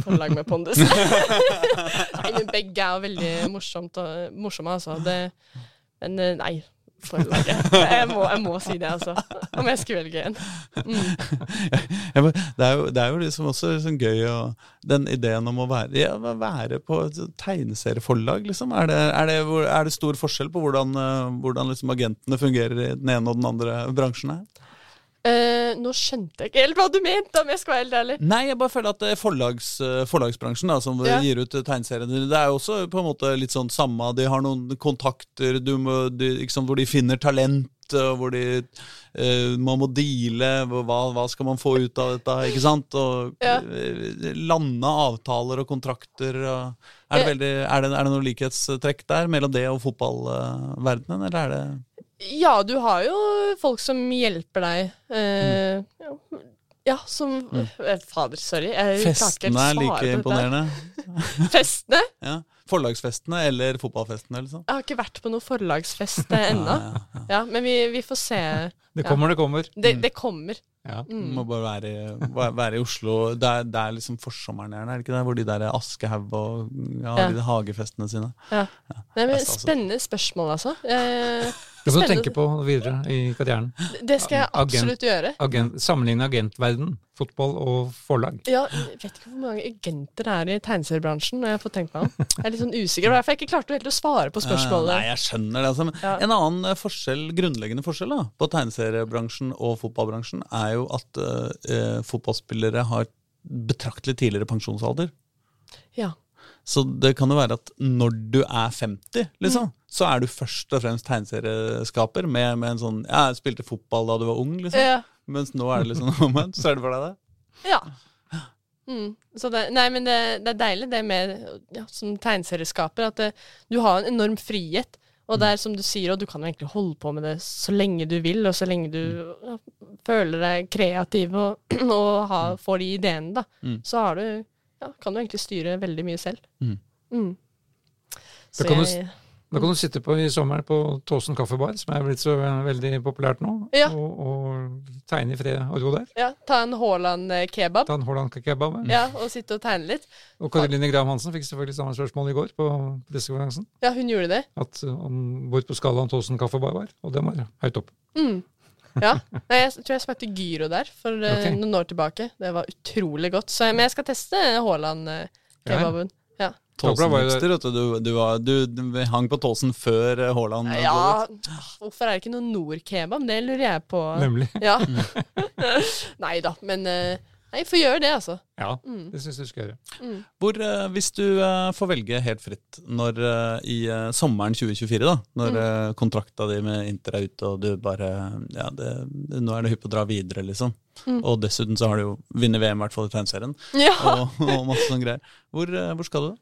Forlag med Pondus. nei, men begge er veldig morsomt morsomme, altså. Det, men nei, Jeg må, jeg må si det, altså. Om jeg skulle velge en. Mm. det, er jo, det er jo liksom også liksom gøy å Den ideen om å være, ja, være på et tegneserieforlag, liksom. Er det, er, det, er det stor forskjell på hvordan, eh, hvordan liksom agentene fungerer i den ene og den andre bransjen her? Eh, nå skjønte jeg ikke helt hva du mente, om jeg skal være helt ærlig. Nei, jeg bare føler at eh, forlags, eh, forlagsbransjen, da, som Ja. gir ut tegneseriene, det er jo også på en måte litt sånn samme. De har noen kontakter du må, de, liksom, hvor de finner talent, hvor de uh, man må deale. Hva, hva skal man få ut av dette? ikke sant? Og Ja. lande avtaler og kontrakter. Og, er, det veldig, er, det, er det noen likhetstrekk der mellom det og fotballverdenen, eller er det Ja, du har jo folk som hjelper deg. eh, ja, ja, som mm. Fader, sorry. Jeg Festene er like imponerende? Festene? Ja. Forlagsfestene eller fotballfestene, liksom? Jeg har ikke vært på noen forlagsfest ennå. Ja, ja, ja. Ja, men vi, vi får se. Det Ja. kommer, det kommer. Det, det kommer. Ja. Mm. Må bare være, i- være- i Oslo. Det er, det er liksom forsommeren her, er det ikke det? Hvor de der Aschehoug og ja, Ja. de hagefestene sine. Ja. Nei, men altså. spennende spørsmål, altså. Eh, Det må du tenke på videre i karrieren. det skal jeg Agent. absolutt gjøre. Agent, sammenligne agentverden, fotball og forlag. Ja, jeg vet ikke hvor mange agenter det er i tegneseriebransjen. Jeg fått tenkt meg om. Jeg er litt sånn usikker, derfor jeg ikke klarte helt å svare på spørsmålet. nei, jeg skjønner det. Altså. Ja. En annen eh, forskjell, grunnleggende forskjell da, på tegneseriebransjen og fotballbransjen, er jo at eh, eh, fotballspillere har betraktelig tidligere pensjonsalder. Ja. Så det kan jo være at når du er 50, liksom, så er du først og fremst tegneserieskaper med, med en sånn Ja, jeg spilte fotball da du var ung, liksom. Ja. Mens nå er det liksom moment. Ser du for deg det? ja. Mm. Så det, nei, men det, det er deilig det med ja, som tegneserieskaper, at det, du har en enorm frihet. Og det er som du sier, og du kan jo egentlig holde på med det så lenge du vil, og så lenge du ja, føler deg kreativ og, og ha, får de ideene, da. Mm. Så har du ja, kan du egentlig styre veldig mye selv. Mm. Mm. Så kan du jeg, Da kan du sitte på i sommeren på Tåsen kaffebar, som er blitt så veldig populært nå, Ja. og, og tegne i fred og ro der. ja, ta en Haaland-kebab. Ta en Haaland kebab. Ja, og sitte og tegne litt. Og Karoline Graham Hansen fikk selvfølgelig samme spørsmål i går på pressekonferansen. Ja, hun gjorde det. At uh, om hvor på skalaen Tåsen kaffebar var. Og den var høyt oppe. Mm. Ja. Nei, jeg tror jeg smakte gyro der for okay. Noen år tilbake. Det var utrolig godt. Så, men jeg skal teste Haaland-kebaben. Ja. Tåsen-hipster, du. Du, du, du, hang på Tåsen før eh, Haaland dro ja. ut. Hvorfor er det ikke noe Nord-kebab? Det lurer jeg på. Nemlig. Ja. Nei da, men eh, Nei, få gjøre det, altså. Ja, Mm. det syns jeg du skal gjøre. Hvor, eh, hvis du eh, får velge helt fritt når, eh, i sommeren 2024, da, når mm. kontrakta di med Inter er ute, og du bare Ja, det, det, nå er det hypp å dra videre, liksom. Og dessuten så har du jo vunnet VM, i hvert fall i tegneserien, Ja. og, og masse sånne greier. Hvor, hvor skal du?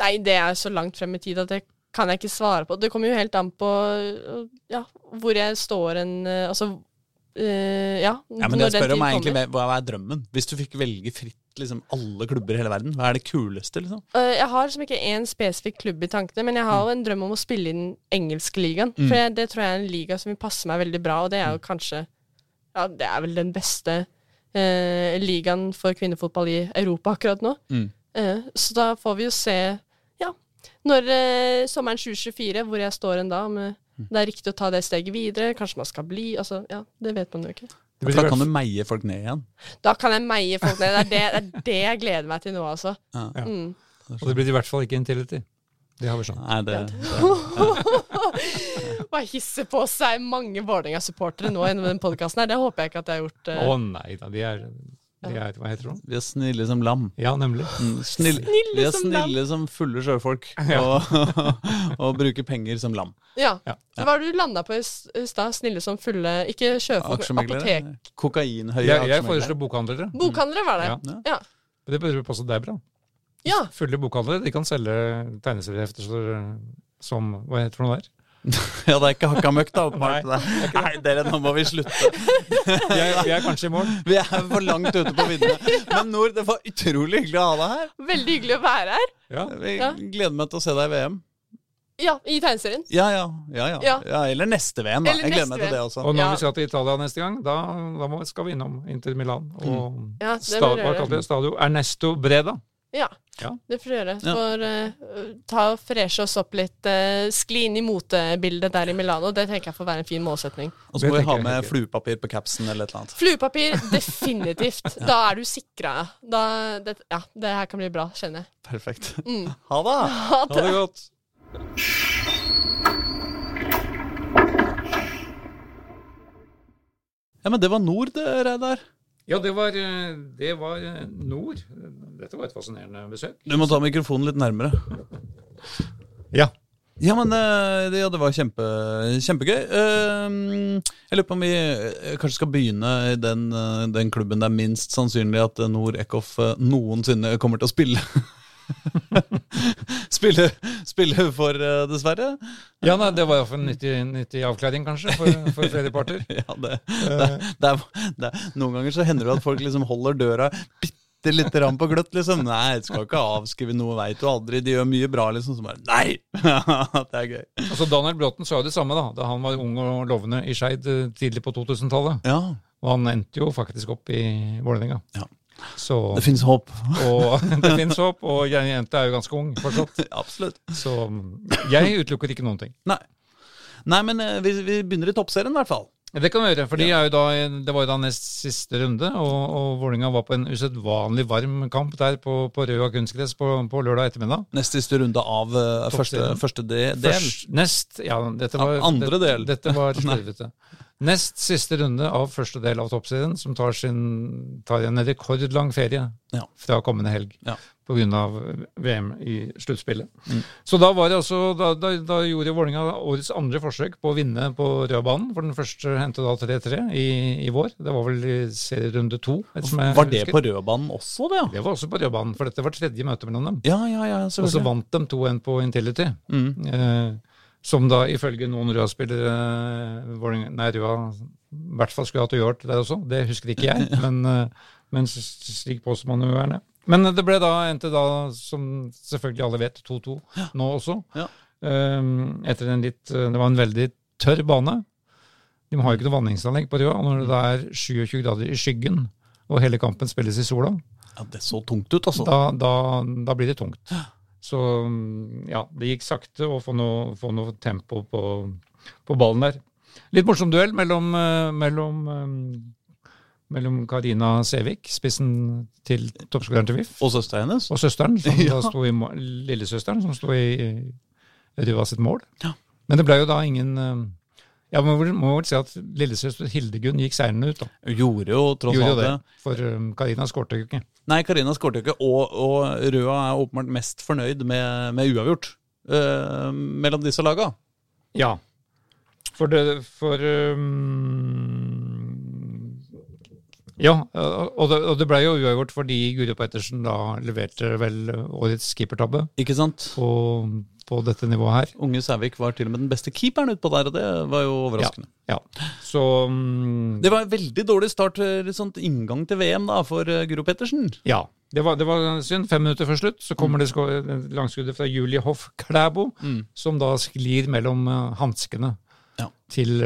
Nei, det er så langt frem i tid at det kan jeg ikke svare på. Det kommer jo helt an på øh, ja, hvor jeg står en øh, Altså øh, ja, Ja, men jeg spør om egentlig hva er drømmen? Hvis du fikk velge fritt liksom alle klubber i hele verden, hva er det kuleste, liksom? Øh, jeg har liksom ikke én spesifikk klubb i tankene, men jeg har jo en drøm om å spille i den engelske ligaen. Mm. For det tror jeg er en liga som vil passe meg veldig bra, og det er jo kanskje Ja, det er vel den beste øh, ligaen for kvinnefotball i Europa akkurat nå. Mm. Eh, så da får vi jo se, når eh, sommeren 2024, hvor jeg står en da, om eh, Mm. det er riktig å ta det steget videre, kanskje man skal bli, altså, ja, det vet man jo ikke. Da kan du meie folk ned igjen. Da kan jeg meie folk ned, det er det, det, er det jeg gleder meg til nå, altså. Ja. Ja. Mm. Og det blir i hvert fall ikke Intility. Det har vi skjønt. Nei, det, det Bare hisse på seg mange Vålerenga-supportere nå gjennom den podkasten her, det håper jeg ikke at jeg har gjort. Å eh. nei da, de er, er Hva heter? Vi er snille som lam. Ja, nemlig. Mm, Snill, Snille vi er som snille som fulle sjøfolk, Ja. og, og bruker penger som lam. Ja. Ja. Hva var det du landa på i stad? Snille som fulle Ikke sjøfolk, Aksjemeglere. apotek. Kokainhøye Jeg, jeg foreslår bokhandlere. Bokhandlere var det. Ja. Ja. Det bør passe deg bra. ja. Fulle bokhandlere de kan selge tegneseriehefter som Hva heter det for noe der? Ja, det er ikke hakka møkk, da. Nei, Nei, Nei, dere, nå må vi slutte. vi, er, vi, er kanskje i mål. Vi er for langt ute på viddene. Men Nord, det var utrolig hyggelig å ha deg her. Veldig hyggelig å være her. Ja. Vi Ja. gleder meg til å se deg i VM. Ja, i tegneserien. Ja, ja. ja, ja. Ja. eller neste VM, da. Eller Jeg gleder meg til det også. Og når Ja. vi skal til Italia neste gang, da, da må, skal vi innom Inter Milan og vi det? Stadio Ernesto Breda. Ja, Ja. det får vi gjøre. Ja. For uh, ta og freshe oss opp litt. Uh, skli inn i motebildet der i Milano. Det tenker jeg får være en fin målsetning. Og så må vi ha med fluepapir på capsen eller et eller annet. Fluepapir, definitivt. Da er du sikra. Da, det, ja, det her kan bli bra, kjenner jeg. Perfekt. Mm. Ha det! Ha Ha det godt. Ja, men det var Nord, det, Reidar. Ja, det var, eh, det var eh, nord. Dette var et fascinerende besøk. Du må ta mikrofonen litt nærmere. Ja. Ja, men eh, det, ja, det var kjempe, kjempegøy. Eh, Jeg lurer på om vi kanskje skal begynne i den, den klubben det er minst sannsynlig at Nord Eckhoff noensinne kommer til å spille. spille, spille for, uh, dessverre. Ja, nei, Det var iallfall en nyttig, nyttig avklaring, kanskje, for, for parter. Ja, det, det, det, det Noen ganger så hender det at folk liksom holder døra bitte lite grann på gløtt, liksom. Nei, du skal ikke avskrive noe, veit du aldri. De gjør mye bra, liksom. Så bare Nei! det er gøy. Altså, Daniel Bråten sa jo det samme da da han var ung og lovende i Skeid eh, tidlig på 2000-tallet. Ja, Og han endte jo faktisk opp i Vålerenga. Ja. Så, det fins håp. og det fins håp, og jeg- jenta er jo ganske ung fortsatt. Absolutt. Så jeg utelukker ikke noen ting. Nei. Nei, men eh, vi, vi begynner i toppserien, i hvert fall. Det kan vi gjøre, for da, det var jo da nest siste runde, og, og Vålerenga var på en usedvanlig varm kamp der på, på Røa kunstgress på, på lørdag ettermiddag. Nest siste runde av uh, første, første del. Først, nest, ja, dette var, Ja, andre del. Dette var slurvete. Nest siste runde av første del av toppserien, som tar, sin, tar en rekordlang ferie Ja. fra kommende helg Ja. pga. VM i sluttspillet. Så da var det altså, da, da, da gjorde Vålerenga årets andre forsøk på å vinne på rødbanen. For den første hendte da 3-3 i, i vår. Det var vel i serierunde to. Var det på rødbanen også, det? ja? Det var også på rødbanen, for dette var tredje møte mellom dem. Ja, ja, ja, Og så vant de 2-1 på Intility. Mm. Eh, som da ifølge noen Røa-spillere eh, Nei, Røa i hvert fall skulle hatt uavgjort der også. Det husker ikke jeg, men, eh, men slik påstår man jo gjerne. Men det ble da, endte da, som selvfølgelig alle vet, 2-2 nå også. Ja. Um, etter en litt eh, Det var en veldig tørr bane. De har jo ikke noe vanningsanlegg på Røa. Når det er 27 grader i skyggen, og hele kampen spilles i sola, Ja, det så tungt ut, altså. da, da, da blir det tungt. Så mm, ja, det gikk sakte å få noe, få noe tempo på, på ballen der. Litt morsom duell mellom, eh, mellom, eh, mellom Karina Sevik, spissen til toppskåreren til VIF, Og søsteren hennes. og søsteren, som Ja. da sto i lillesøsteren, som sto i i Røa sitt mål. Ja. Men det ble jo da ingen eh, Ja, man må, må vel si at lillesøster Hildegunn gikk seirende ut, da. Gjorde jo tross alt det. For um, Karina skårte jo ikke. Nei, Karina skåret jo ikke, og, og Røa er åpenbart mest fornøyd med, med uavgjort uh, mellom disse laga. Ja. For det For um, Ja, og det, og det ble jo uavgjort fordi Guro Pettersen da leverte vel årets keepertabbe Ikke sant? på, på dette nivået her. Unge Sævik var til og med den beste keeperen utpå der, og det var jo overraskende. Ja. Så um, Det var en veldig dårlig start, sånn sånt inngang til VM da, for eh, Guro Pettersen. Ja. Det var, det var synd. Fem minutter før slutt så kommer det langskuddet fra Julie Hoff Klæbo, som da sklir mellom uh, hanskene Ja. til,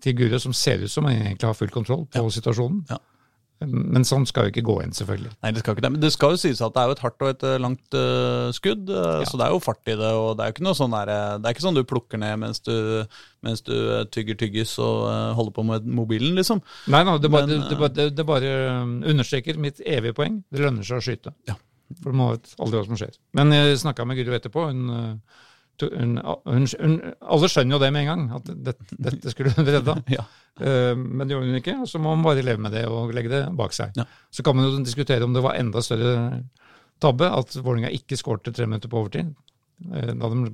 til Guro, som ser ut som egentlig har full kontroll på situasjonen. Ja. Men sånn skal jo ikke gå inn, selvfølgelig. Nei, det skal ikke det. Men det skal jo sies at det er jo et hardt og et eh, langt uh, skudd, ja. så det er jo fart i det. Og det er jo ikke noe sånn der, eh, det er ikke sånn du plukker ned mens du, mens du eh, tygger tyggis og uh, holder på med mobilen, liksom. Nei, nei det, bare, Men, det, det, det, bare understreker mitt evige poeng. Det lønner seg å skyte. Ja. For må vet aldri hva som skjer. Men jeg snakka med Guro etterpå. Hun, uh, hun, hun, hun, alle skjønner jo det med en gang, at dette, dette skulle hun redda. Ja. Uh, men det gjorde hun ikke, og så må man bare leve med det og legge det bak seg. Ja. Så kan man jo diskutere om det var enda større tabbe at Vålerenga ikke skårte tre minutter på overtid. Uh, da de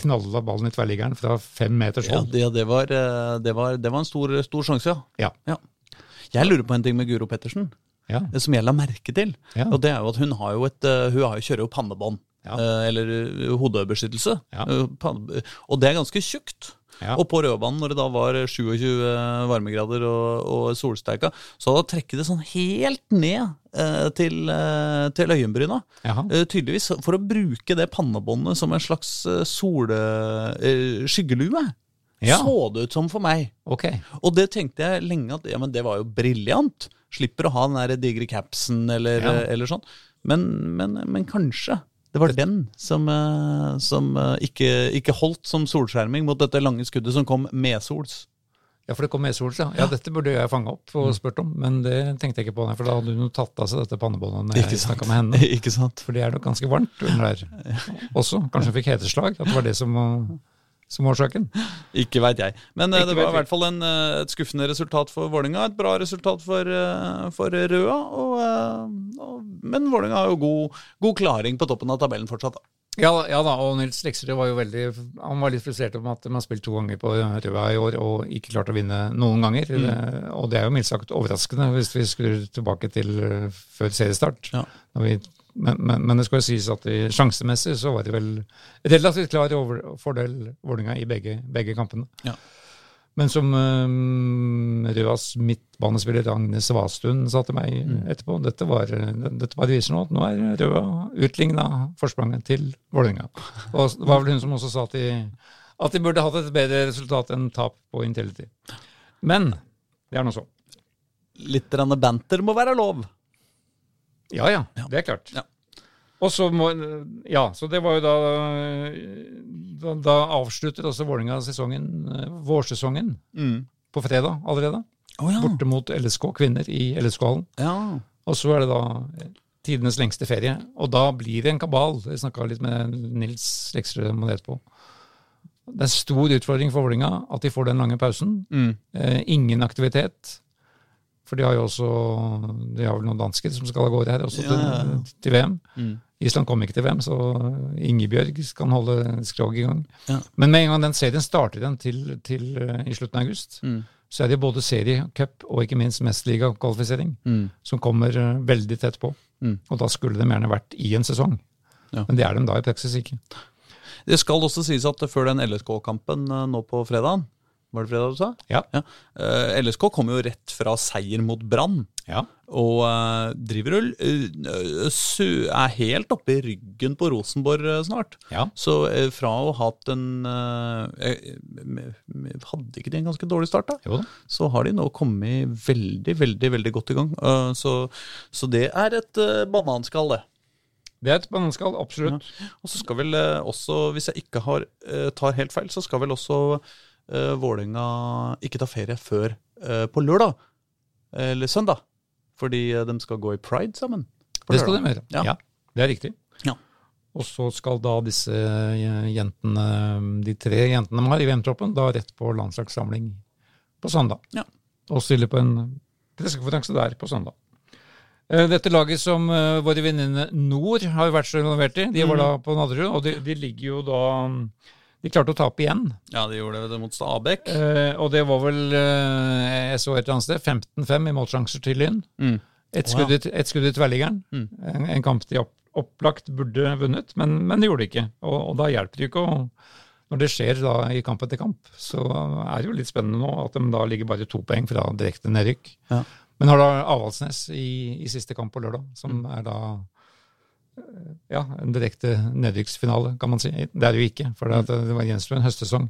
knalla ballen i tverrliggeren fra fem meters Ja, det, det, var, eh, det, var, det var en stor, stor sjanse, ja. Ja. Jeg lurer på en ting med Guro Pettersen, Ja. eh, som jeg la merke til. Ja. Og det er jo at hun har jo et eh, Hun har jo kjører jo pannebånd. Ja. eh, Eller eh, hodebeskyttelse. Ja. Eh, Og det er ganske tjukt. Ja. Og på rødbanen, når det da var 27 varmegrader og, og solsteika, så hadde trekket det sånn helt ned til, til øyenbryna. Tydeligvis for å bruke det pannebåndet som en slags sole, skyggelue. Ja. Så det ut som for meg. Okay. Og det tenkte jeg lenge at ja, men det var jo briljant. Slipper å ha den der digre capsen eller, eller sånn. Men, men, men kanskje det var den som, eh, som eh, ikke, ikke holdt som solskjerming mot dette lange skuddet som kom medsols. Ja, for det kom medsols, ja. ja. Dette burde jeg fange opp og spurt om, men det tenkte jeg ikke på, for da hadde hun jo tatt av seg dette pannebåndet når jeg snakka med henne. ikke sant? For det er nok ganske varmt under der også. Kanskje hun fikk heteslag, at det var det som som årsaken. Ikke veit jeg. Men eh, Ikke det var i hvert fall en, eh, et skuffende resultat for Vålinga. Et bra resultat for, eh, for Røa. Og, og, men Vålinga har jo god, god klaring på toppen av tabellen fortsatt. Da. Ja, ja da, og Nils Leksrud var jo veldig Han var litt frustrert om at de har spilt to ganger på Røa i år og ikke klart å vinne noen ganger. Eh, Og det er jo mildt sagt overraskende hvis vi skrur tilbake til før seriestart. Ja. Når vi, men, men, men det skal jo sies at sjansemessig så var det vel relativt klar fordel Vålerenga i begge, begge kampene. Ja. Men som um, Røas midtbanespiller Agnes Svastuen sa til meg etterpå, dette, var, dette bare viser nå at nå er Røa utligna forspranget til Vålerenga. Og det var vel hun som også sa at de, at de burde hatt et bedre resultat enn tap på Intility. Men det er nå så. Litt banter må være lov. Ja, ja, det er klart. Ja. Og så må Ja, så det var jo da Da, da avslutter også Vålerenga sesongen, eh, vårsesongen, Mm. på fredag allerede. Oh, ja. Borte mot LSK kvinner i LSK-hallen. ja. Og så er det da tidenes lengste ferie. Og da blir det en kabal. Jeg snakka litt med Nils Leksrud om det etterpå. Det er en stor utfordring for Vålerenga at de får den lange pausen. Mm. Eh, ingen aktivitet. For de har jo også De har vel noen dansker som skal av gårde her også Ja, til, ja, ja. til VM. Mm. Island kom ikke til VM, så Ingebjørg kan holde skrog i gang. Men med en gang den serien starter igjen til, til eh, i slutten av august, Mm. så er det både serie, cup og ikke minst mesterligakvalifisering Mm. som kommer eh, veldig tett på. Mm. Og da skulle de gjerne vært i en sesong. Men det er de da i praksis ikke. Det skal også sies at før den LSK-kampen eh, nå på fredagen Var det fredag du sa? Ja. Eh, LSK kommer jo rett fra seier mot Brann. Ja. Og uh, driver og uh, er helt oppe i ryggen på Rosenborg snart. Ja. Så fra å ha hatt en Hadde ikke de en ganske dårlig start, da? Jo. Så har de nå kommet veldig, veldig veldig godt i gang. Så, så det er et uh, bananskall, det. Det er et bananskall, absolutt. Og så skal vel også, hvis jeg ikke har, tar helt feil, så skal vel også uh, Vålerenga ikke tar ferie før uh, på lørdag. Eller søndag. Fordi eh, de skal gå i pride sammen. Det skal de gjøre. Ja. Ja. det er riktig. Ja. Og så skal da disse jentene, de tre jentene de har i VM-troppen, da rett på landslagssamling på søndag. Ja. Og stille på en pressekonferanse der på søndag. Dette laget som våre venninner Nord har vært så involvert i, de var da på Nadderud, og de, de ligger jo da De klarte å tape igjen. Ja, de gjorde det mot Stabæk. Eh, og det var vel eh, Jeg så et eller annet sted 15-5 i målsjanser til Lyn. Mm. Et skudd, skudd, i- et skudd i tverrliggeren. Mm. En, en kamp de opp, opplagt burde vunnet, men, men det gjorde de ikke. Og, og da hjelper det ikke å Når det skjer da i kamp etter kamp, så er det jo litt spennende nå at de da ligger bare to poeng fra direkte nedrykk. Ja. Men har da Avaldsnes i, i siste kamp på lørdag, som Mm. er da ja, en direkte nedrykksfinale, kan man si. Det er det jo ikke, for det, det var gjenstår en høstsesong.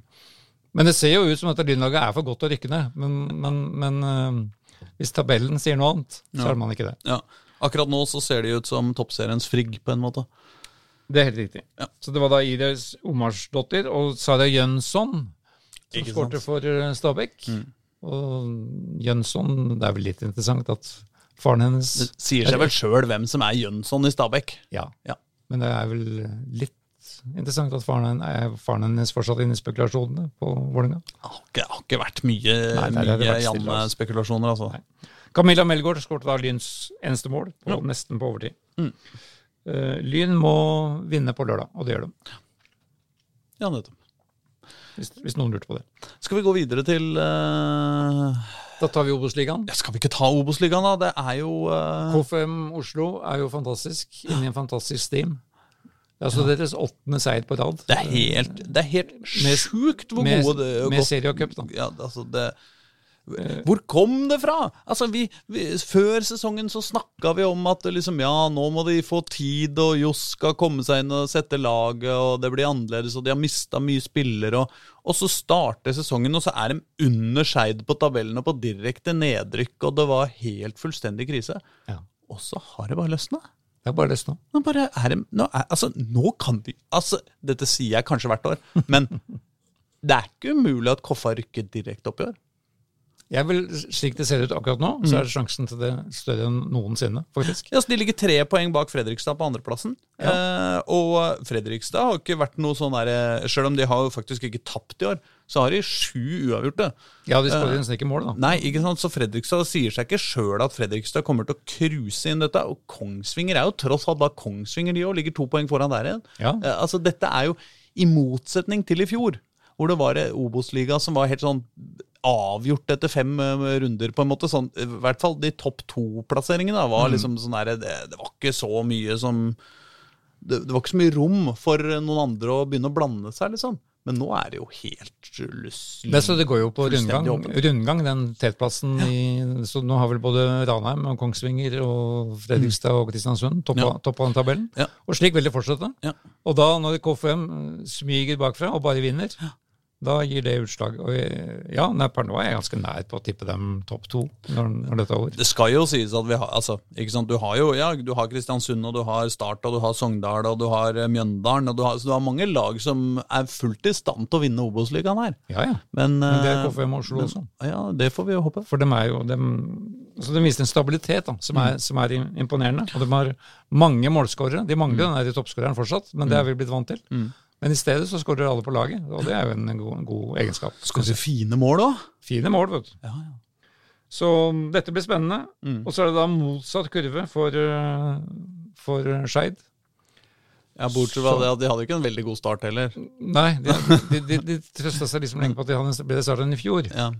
Men det ser jo ut som at Lynlaget er for godt å rykke ned. Men, men, men eh, hvis tabellen sier noe annet, så Ja. er man ikke det. Ja. Akkurat nå så ser de ut som toppseriens Frigg, på en måte. Det er helt riktig. Ja. Så det var da Iris Omarsdottir og Sara Jønsson som skårte for eh, Stabæk. Mm. Og Jønsson Det er vel litt interessant at faren hennes Det sier seg vel sjøl hvem som er Jønsson i Stabæk. Ja. Ja. Men det er vel litt interessant at faren, er faren hennes fortsatt inne i spekulasjonene på Vålerenga. Det har ikke, vært mye, mye altså. Janne-spekulasjoner, altså. Nei. Camilla Melgaard skåret da Lyns eneste mål, på, Ja. nesten på overtid. Mm. Uh, Lyn må vinne på lørdag, og det gjør de. Ja, nettopp. Hvis, hvis noen lurte på det. Skal vi gå videre til eh, Da tar vi Obos-ligaen. ja, Skal vi ikke ta Obos-ligaen, da? Det er jo eh, KFM Oslo er jo fantastisk, Inni en fantastisk steam. Det er altså deres åttende seier på rad. Det er helt, det er helt sjukt hvor med- gode det med serie og cup, da. Ja, altså det hvor kom det fra? Altså, vi, vi, Før sesongen så snakka vi om at liksom, ja, nå må de få tid, og Johs skal komme seg inn og sette laget, og det blir annerledes, og de har mista mye spillere. Og, og så starter sesongen, og så er de under Skeid på tabellen og på direkte nedrykk, og det var helt fullstendig krise. Ja. Og så har det bare løsna. Det er bare løsna. Nå bare er det nå, er, altså, nå kan vi Altså, dette sier jeg kanskje hvert år, men det er ikke umulig at Koffa rykker direkte opp i år. Jeg vil, Slik det ser ut akkurat nå, Mm. så er sjansen til det større enn noensinne, faktisk. Ja, så De ligger tre poeng bak Fredrikstad på andreplassen. Eh, og Fredrikstad har ikke vært noe sånn der Selv om de har jo faktisk ikke tapt i år, så har de sju uavgjorte. Ja, de skårer nesten ikke mål, da. Nei, ikke sant? Så Fredrikstad sier seg ikke sjøl at Fredrikstad kommer til å cruise inn dette. Og Kongsvinger er jo tross alt da Kongsvinger, de òg. Ligger to poeng foran der igjen. Ja. Eh, altså, dette er jo i motsetning til i fjor, hvor det var en Obos-liga som var helt sånn avgjort etter fem eh, runder, på en måte. Sånn, I hvert fall de topp to-plasseringene var liksom sånn der, det, det var ikke så mye som det, det var ikke så mye rom for noen andre å begynne å blande seg, liksom. Men nå er det jo helt lyst Det, så det går jo på rundgang, rundgang den tetplassen i Så nå har vel både Ranheim og Kongsvinger og Fredrikstad og Kristiansund toppa Ja. toppa den tabellen. Ja. Og slik vil det fortsette. Ja. Og da, når KFM smyger bakfra og bare vinner, da gir det utslag. Og ja, nei, per nå er jeg ganske nær på å tippe dem topp to når, når dette er over. Det skal jo sies at vi har altså, ikke sant? Du har jo ja, du har Kristiansund, og du har Start, og du har Sogndal, og du har eh, Mjøndalen. Og du har, så du har mange lag som er fullt i stand til å vinne Obos-ligaen her. Ja, ja. Men, Men det er eh, KFM og Oslo også. Ja, det får vi jo håpe. For de er jo dem, så de viser en stabilitet da, som, er, som er imponerende. Og de har mange målskårere. De mangler den der toppskåreren fortsatt, men det er vi blitt vant til. Men i stedet så skårer alle på laget, og det er jo en god, en god egenskap. Si fine mål òg? Fine mål, vet du. Ja, ja. Så dette blir spennende. Mm. Og så er det da motsatt kurve for, uh, for uh, Skeid. Ja, Bortsett fra det at de hadde ikke en veldig god start heller. Nei, de, de, de, de trøsta seg liksom lenge på at de hadde en bedre start enn i fjor. Ja,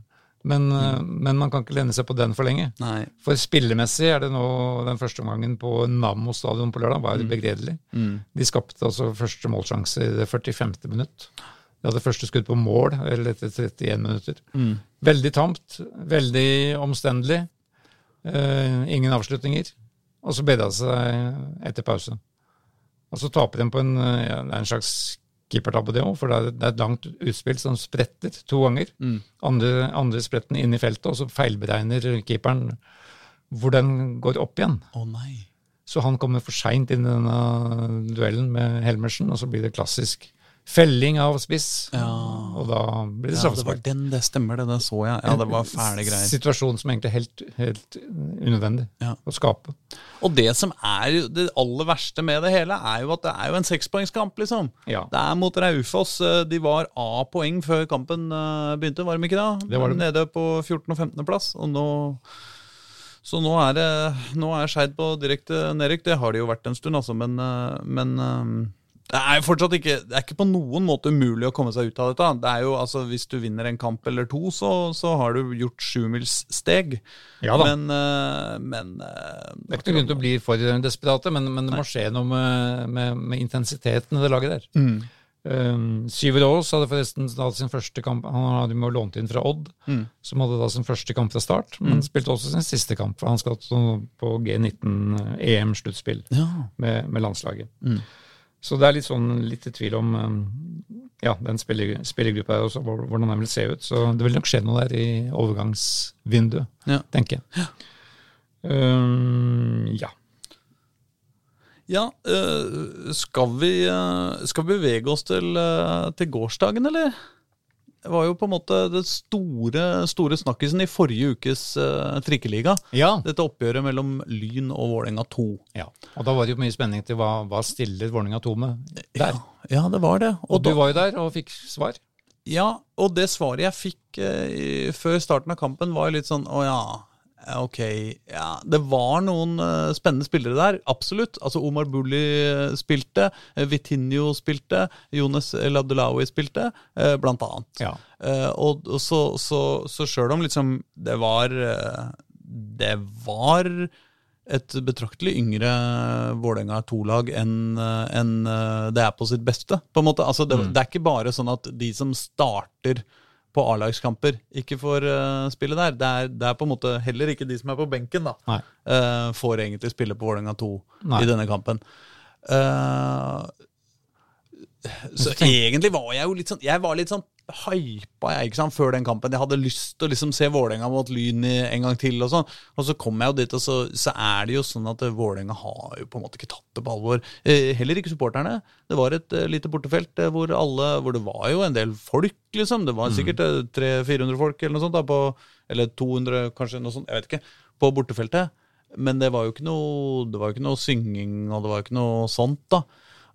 Men, uh, men man kan ikke lene seg på den for lenge. nei. For spillemessig er det nå den første omgangen på Nammo stadion på lørdag var begredelig. Mm. De skapte altså første målsjanse i det 45. minutt. De hadde første skudd på mål eller etter 31 minutter. Mm. Veldig tamt, veldig omstendelig. Eh, ingen avslutninger. Og så bedra det seg etter pause. Og så taper de på en, eh, ja, en slags keepertabbe, det òg, for det er, et langt utspill som spretter to ganger. Mm. Andre, andre spretten inn i feltet, og så feilberegner keeperen hvor den går opp igjen. Å nei. Så han kommer for seint inn i denne duellen med Helmersen, og så blir det klassisk felling av spiss. Ja. Og da blir det Ja, det var den, det stemmer det. Det så jeg. Ja, det var fæle greier. Situasjon som egentlig er helt, helt unødvendig Ja. å skape. Og det som er det aller verste med det hele, er jo at det er jo en sekspoengskamp, liksom. Ja. Det er mot Raufoss. Eh, De var A-poeng før kampen eh, begynte, var de ikke da? Det var de. Nede på 14. og 15. plass. Og nå Så nå er det Nå er Skeid på direkte nedrykk. Det har de jo vært en stund, altså, men, eh, men det er fortsatt ikke Det er ikke på noen måte umulig å komme seg ut av dette. Det er jo, altså Hvis du vinner en kamp eller to, så, så har du gjort sjumilssteg. Ja da. Men, eh, men eh, Det er ikke noen grunn til å bli for desperate, men, men det må skje noe med, med, med intensiteten i det laget der. Mm. Um, Syver Aas hadde forresten hatt sin første kamp Han hadde jo lånt inn fra Odd, Mm. som hadde da sin første kamp fra start, men spilte også sin siste kamp. for Han skal så på G19 EM-sluttspill Ja. med, med landslaget. Mm. Så det er litt sånn litt i tvil om um, ja, den spiller, spillergruppa her også, hvordan den vil se ut. Så det vil nok skje noe der i overgangsvinduet, Ja. tenker jeg. Um, ja. Ja, øh, skal, vi, øh, skal vi bevege oss til, øh, til gårsdagen, eller? Det var jo på en måte det store, store snakkisen i forrige ukes uh, trikkeliga. ja. Dette oppgjøret mellom Lyn og Vålerenga 2. Ja, og da var det jo mye spenning til hva, hva stiller Vålerenga 2 med der. Ja, det var det. Og, du da- var jo der og fikk svar. Ja, og det svaret jeg fikk uh, før starten av kampen, var jo litt sånn Å ja, ja, ok. Ja, det var noen uh, spennende spillere der, absolutt. Altså Omar Bulli eh, spilte, Vitinho spilte, Jonas El spilte, uh, blant annet. Ja. Uh, og, og så, så, så sjøl om liksom det var eh, Det var et betraktelig yngre Vålerenga 2-lag enn en, eh, det er på sitt beste. på en måte. Altså, det, det er ikke bare sånn at de som starter på A-lagskamper, ikke får uh, spille der. Det er, det er på en måte heller ikke de som er på benken, da, eh, får egentlig spille på Vålerenga 2 Nei. i denne kampen. Uh, så egentlig var jeg jo litt sånn Jeg var litt sånn hypa jeg, ikke sant, før den kampen. Jeg hadde lyst til å liksom se Vålerenga mot Lyn en gang til. Og sånn. Og så kom jeg jo dit, og så, så er det jo sånn at eh, Vålerenga har jo på en måte ikke tatt det på alvor. Eh, heller ikke supporterne. Det var et eh, lite bortefelt eh, hvor, alle, hvor det var jo en del folk, liksom. Det var sikkert mm. 300-400 folk eller noe sånt. Da, på, eller 200, kanskje, noe sånt. Jeg vet ikke. På bortefeltet. Men det var jo ikke noe, det var ikke noe synging, og det var ikke noe sånt, da.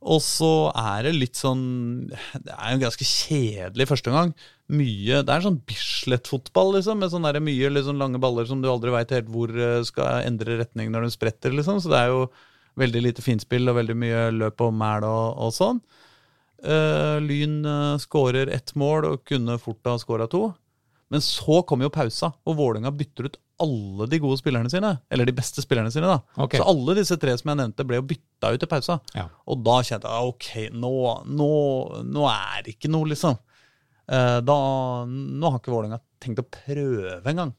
Og så er det litt sånn Det er jo ganske kjedelig førsteomgang. Mye Det er sånn Bislett-fotball, liksom, med sånne mye liksom, lange baller som du aldri veit helt hvor eh, skal endre retning når de spretter, liksom. Så det er jo veldig lite finspill og veldig mye løp og mæl og, og sånn. Uh, Lyn uh, skårer ett mål og kunne fort ha skåra to. Men så kommer jo pausa, og Vålerenga bytter ut alle de gode spillerne sine. Eller de beste spillerne sine, da. Okay. Så alle disse tre som jeg nevnte, ble jo bytta ut i pausa. Ja. Og da kjente jeg ok, nå, nå, nå er det ikke noe, liksom. Eh, da, nå har ikke Vålerenga tenkt å prøve engang.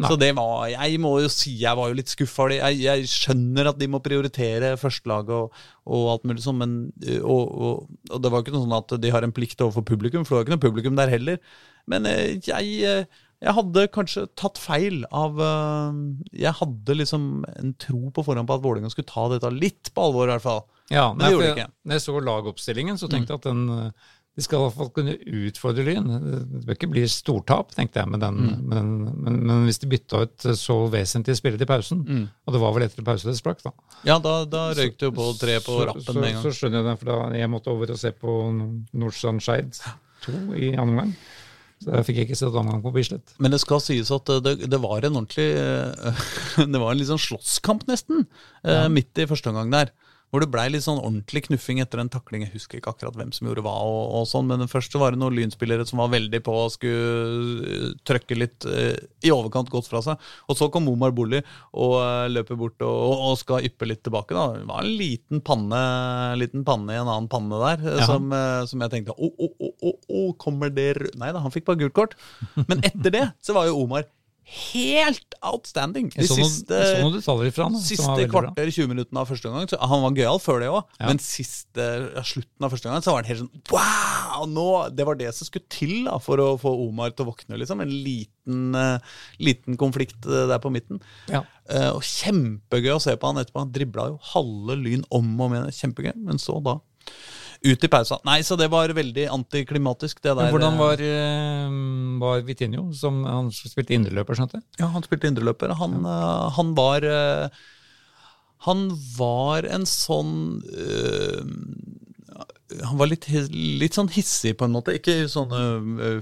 Så det var, jeg må jo si jeg var jo litt skuffa. Jeg, jeg skjønner at de må prioritere førstelaget og, og alt mulig sånn, men og, og, og det var ikke noe sånn at de har en plikt overfor publikum, for det var ikke noe publikum der heller. Men eh, jeg, eh, jeg hadde kanskje tatt feil av eh, Jeg hadde liksom en tro på forhånd på at Vålerenga skulle ta dette litt på alvor, i hvert fall. Ja, Men det gjorde de ikke. Når jeg så lagoppstillingen, så tenkte jeg at den, eh, de skal i hvert fall kunne utfordre Lyn. Det bør ikke bli stortap, tenkte jeg, med den, Mm. med den men, men hvis de bytta ut så vesentlige spillere til pausen, Mm. og det var vel etter pause det sprakk, da. Ja, da, da røyk det jo på tre på så, rappen så, med en gang. Så skjønner jeg det, for da jeg måtte over og se på Nordstrand Skeid 2 i andre omgang. Så jeg fikk ikke sett omgang på Bislett. Men det skal sies at det, det var en ordentlig eh, Det var en litt sånn slåsskamp, nesten, ja. midt i første omgang der. Hvor det blei litt sånn ordentlig knuffing etter en takling. Jeg husker ikke akkurat hvem som gjorde hva, og, og sånn, men først så var det noen lynspillere som var veldig på og skulle eh, trøkke litt eh, i overkant godt fra seg. Og så kom Omar Bolli og eh, løper bort og, og skal yppe litt tilbake. da. Det var en liten panne, liten panne i en annen panne der, eh, som, eh, som jeg tenkte å, å, å, å, kommer det rød Nei da, han fikk bare gult kort. Men etter det så var jo Omar helt outstanding. De Jeg så, noen, siste, jeg så noen detaljer fra han. siste kvarter, 20 minuttene av første omgang. Han var gøyal før det òg, Ja. men siste, slutten av første omgang så var det helt sånn Wow! Nå, det var det som skulle til da, for å få Omar til å våkne. liksom. En liten, uh, liten konflikt eh, der på midten. Ja. Uh, og Kjempegøy å se på han etterpå. Han dribla jo halve Lyn om og med. Kjempegøy. Men så da ut i pausa. Nei, så det var veldig antiklimatisk, det der. Men hvordan eh, var, eh, var Vitinho, som han spilte indreløper, skjønte jeg? Ja, han spilte indreløper. Han, eh, han var Han var en sånn eh, Han var litt, litt sånn hissig, på en måte. Ikke sånn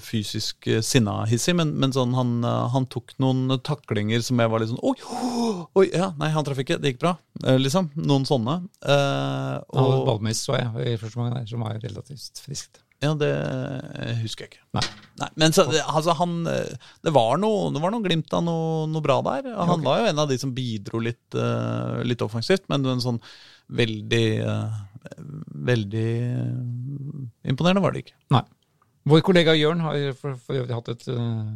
fysisk uh, sinna-hissig, men, men sånn han, han tok noen taklinger som jeg var litt sånn Oi! oi ja, nei, han traff ikke. Det gikk bra. Liksom. Noen sånne. Eh, Han hadde og, ballmiss, så jeg, i første omgang der, som var relativt friskt. ja, det husker jeg ikke. Nei. Nei, men så, altså, han, det var noe, det var noe glimt av noe, noe bra der. Han ok. var jo en av de som bidro litt, litt offensivt, men en sånn veldig Veldig eh, imponerende var det ikke. Nei. Vår kollega Jørn har for, for øvrig hatt et uh,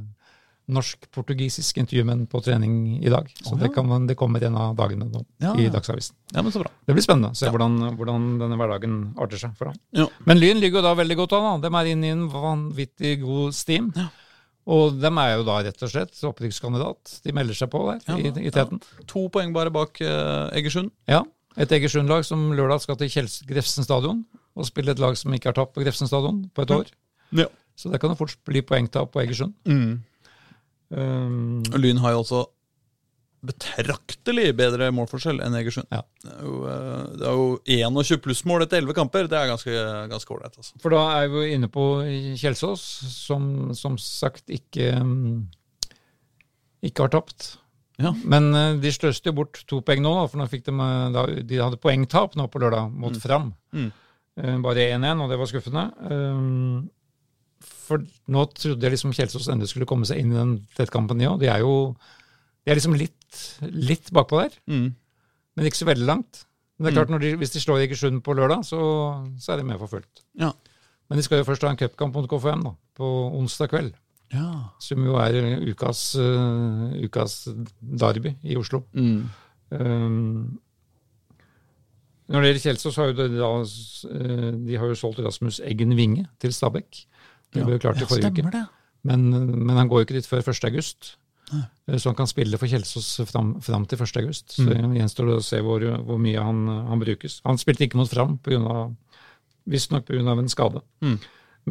norsk-portugisisk intervju med ham på trening i dag. Så oh, ja. det, kan, man- det kommer en av dagene nå Ja, i. Dagsavisen. Ja, men så bra. Det blir spennende å se hvordan, hvordan denne hverdagen arter seg for ham. Ja. Men Lyn ligger jo da veldig godt an. da. De er inne i en vanvittig god steam. Ja. Og de er jo da rett og slett opprykkskandidat. De melder seg på der i, i teten. To poeng bare bak uh, Egersund. Ja. Et Egersund-lag som lørdag skal til Kjels Grefsen stadion og spille et lag som ikke har tapt på Grefsen stadion på et år. Ja. Så det kan jo fort bli poengtap på Egersund. Mm. Um, Lyn har jo også betraktelig bedre målforskjell enn Egersund. Ja. Det, er jo, eh, det er jo 21 plussmål etter 11 kamper. Det er ganske ganske ålreit. Altså. for da er vi jo inne på Kjelsås, som som sagt ikke ikke har tapt. Ja. Men eh, de sløste jo bort to poeng nå, for nå fikk de, eh, de hadde poengtap nå på lørdag mot Fram. Mm. Eh, bare 1-1, og det var skuffende. For nå trodde jeg liksom Kjelsås endelig skulle komme seg inn i den tettkampen, de òg. De er jo de er liksom litt, litt bakpå der, Mm. men ikke så veldig langt. Men det er klart, når de, hvis de slår Egersund på lørdag, så, så er de med for fullt. Ja. Men de skal jo først ha en cupkamp mot KFM da, på onsdag kveld. Ja. Som jo er ukas, uh, ukas derby i Oslo. Mm. Um, når det gjelder Kjelsås, har jo de, da, eh, de har jo solgt Rasmus Eggen Winge til Stabæk. Det ble jo klart i forrige uke. det. Men, men han går jo ikke dit før 1. august. Eh, Så han kan spille for Kjelsås fram, fram til 1. august. Så Mm. gjenstår det å se hvor, hvor mye han, han brukes. Han spilte ikke mot Fram, visstnok pga. en skade. Mm.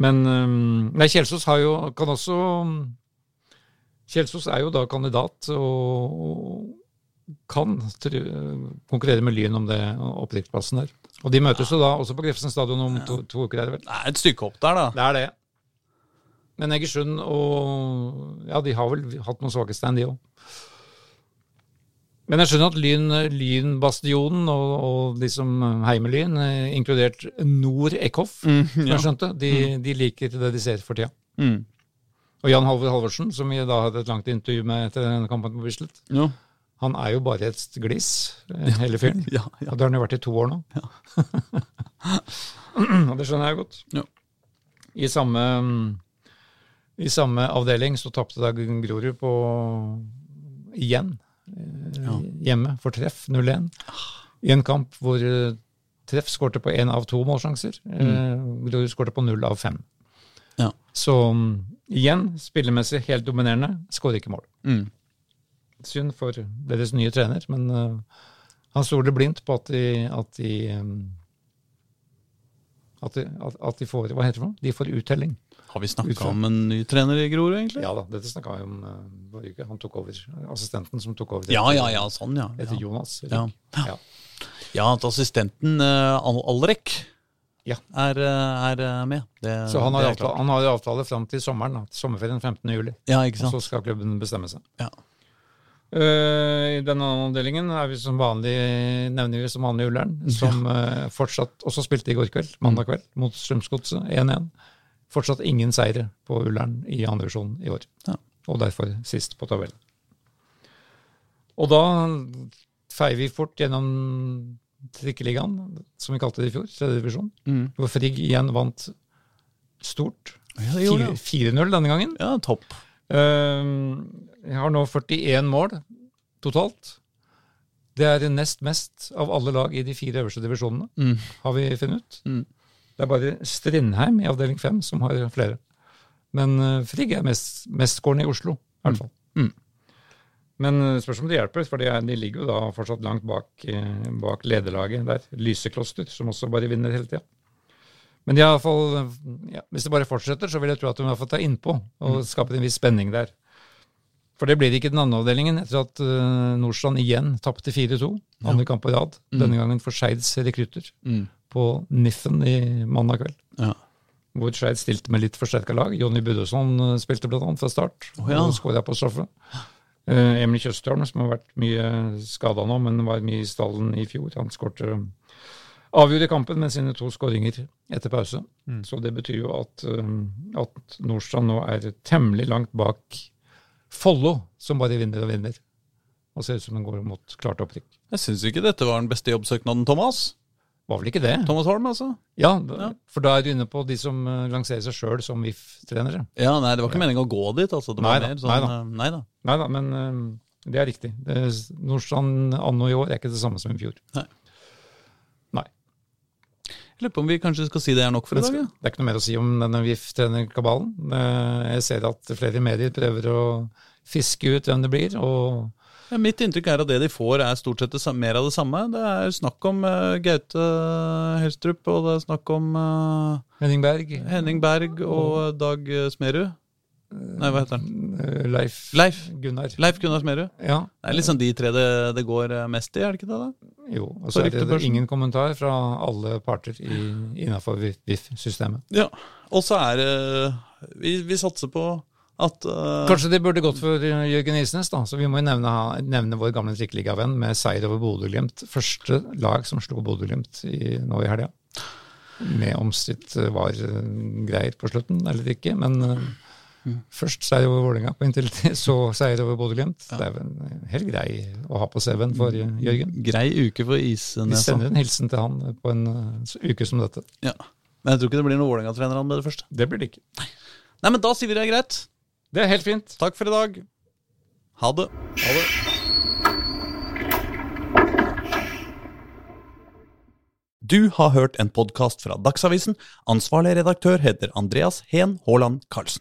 Men um, nei, Kjelsås har jo, kan også Kjelsås er jo da kandidat og, kan konkurrere med Lyn om det opprykksplassen der. Og de møtes jo da også på Grefsen stadion om to, to uker, er det vel? Det er et stykke opp der, da. Det er det. Men Egersund og Ja, de har vel hatt noen svake stand, de òg. Men jeg skjønner at Lyn, Lynbastionen og, og de som heier Lyn, eh, inkludert Nord Eckhoff, Mm, ja. jeg skjønte, de, de liker det de ser for tida. Mm. Og Jan Halvor Halvorsen, som vi da hadde et langt intervju med etter denne kampen på Bislett, Ja. han er jo bare et gliss, eh, hele fyren. Ja, ja. Og det har han jo vært i to år nå. og det skjønner jeg godt. Ja. I samme, I samme avdeling så tapte da Grorud på igjen eh, Ja. hjemme for treff 0-1. I en kamp hvor eh, treff skårte på én av to målsjanser. Mm. Grorud skårte på null av fem. Ja. Så mm, igjen, spillemessig helt dominerende, skårer ikke mål. Mm. Synd for deres nye trener, men eh, han stoler blindt på at de, at de, um, At de, at, at de får hva heter det for? De får uttelling. Har vi snakka om en ny trener i Grorud, egentlig? Ja da, dette snakka vi om uh, forrige uke. Han tok over. Assistenten som tok over. Ja, ja, ja, sånn, ja. Etter Ja, Jonas. Ja. Ja. ja at assistenten uh, Alrek Ja. er, eh, er eh, med. Det, Så han har, avtale, han har avtale fram til sommeren, da, sommerferien 15. juli. Ja, ikke Og sant. så skal klubben bestemme seg. Ja. Uh, I denne avdelingen er vi som vanlig, nevner vi som vanlig Ullern, som uh, fortsatt også spilte i går kveld, mandag kveld, mot Strømsgodset 1-1. Fortsatt ingen seire på Ullern i andre divisjon i år, Ja. og derfor sist på tabellen. Og da feier vi fort gjennom trikkeligaen, som vi kalte det i fjor, tredjedivisjon, Mm. hvor Frigg igjen vant stort. Ja, det gjorde det. 4-0 denne gangen. Ja, topp. Uh, Jeg har nå 41 mål totalt. Det er nest mest av alle lag i de fire øverste divisjonene, Mm. har vi funnet ut. Mm. Det er bare Strindheim i avdeling 5 som har flere. Men eh, Frigg er mest, mestgården i Oslo, i hvert fall. Mm. Men eh, spørs om det hjelper, for de, er, de ligger jo da fortsatt langt bak, eh, bak lederlaget der. Lysekloster, som også bare vinner hele tida. Men de fall, ja, hvis det bare fortsetter, så vil jeg tro at de i hvert fall tar innpå og skaper en viss spenning der. For det blir det ikke i den andre avdelingen, etter at uh, Nordstrand igjen tapte 4-2. Andre kamp på rad. Denne gangen for Skeids rekrutter Mm. På Niffen i mandag kveld. Ja. Hvor Skeid stilte med litt forsterka lag. Jonny Budesson uh, spilte blant annet fra start Oh, ja. og skåra på straffe. Uh, Emil Tjøstheim, som har vært mye skada nå, men var mye i stallen i fjor, han skårte avgjorde kampen med sine to skåringer etter pause. Så det betyr jo at, uh, at Nordstrand nå er temmelig langt bak Follo, som bare vinner og vinner. Og ser ut som den går mot klart opprykk. Jeg syns ikke dette var den beste jobbsøknaden, Thomas. Var vel ikke det? Thomas Holm, altså. Ja, Ja. for da er du inne på de som uh, lanserer seg sjøl som VIF-trenere. Ja, nei, det var ikke meninga å gå dit, altså. Det var Nei da, mer sånn, nei da. eh, Nei da. Nei da, men uh, det er riktig. Nordstrand anno i år er ikke det samme som i fjor. Nei. Nei. Jeg lurer på om vi kanskje skal si det er nok for i dag? Ja. det er ikke noe mer å si om denne VIF-trenerkabalen. Eh, Jeg ser at flere medier prøver å fiske ut hvem det blir, og Ja, mitt inntrykk er at det de får, er stort sett mer av det samme. Det er snakk om eh, Gaute Helstrup, og det er snakk om eh, Henning Berg, Henning Berg og Dag eh, Smerud. Nei, hva heter han? eh, Leif, Leif. Gunnar. Leif Gunnar Smerud. Ja, Det er liksom de tre det, det går eh, mest i, er det ikke det? da? jo. Og så er det ryktebørsen. ingen kommentar fra alle parter innafor VIF-systemet. Ja. Og så er det vi, vi satser på at uh, Kanskje det burde gått for uh, Jørgen Isnes, da. Så vi må jo nevne, nevne vår gamle trikkeligavenn med seier over Bodø-Glimt. Første lag som slo Bodø-Glimt nå i helga. Med omstridt uh, var greier på slutten, eller ikke. Men uh, først seier over Vålerenga på inntil så seier over Bodø-Glimt. Det er vel helt grei å ha på CV-en for Jørgen. Grei uke for Isnes. Vi sender en hilsen til han på en uh, uke som dette. Ja. Men jeg tror ikke det blir noen Vålerenga-trenere med det første. Det blir det ikke. Nei, men da sier vi det er greit. Det er helt fint. Takk for i dag. Ha det. Ha det. Du har hørt en podkast fra Dagsavisen. Ansvarlig redaktør heter Andreas Heen Haaland Karlsen.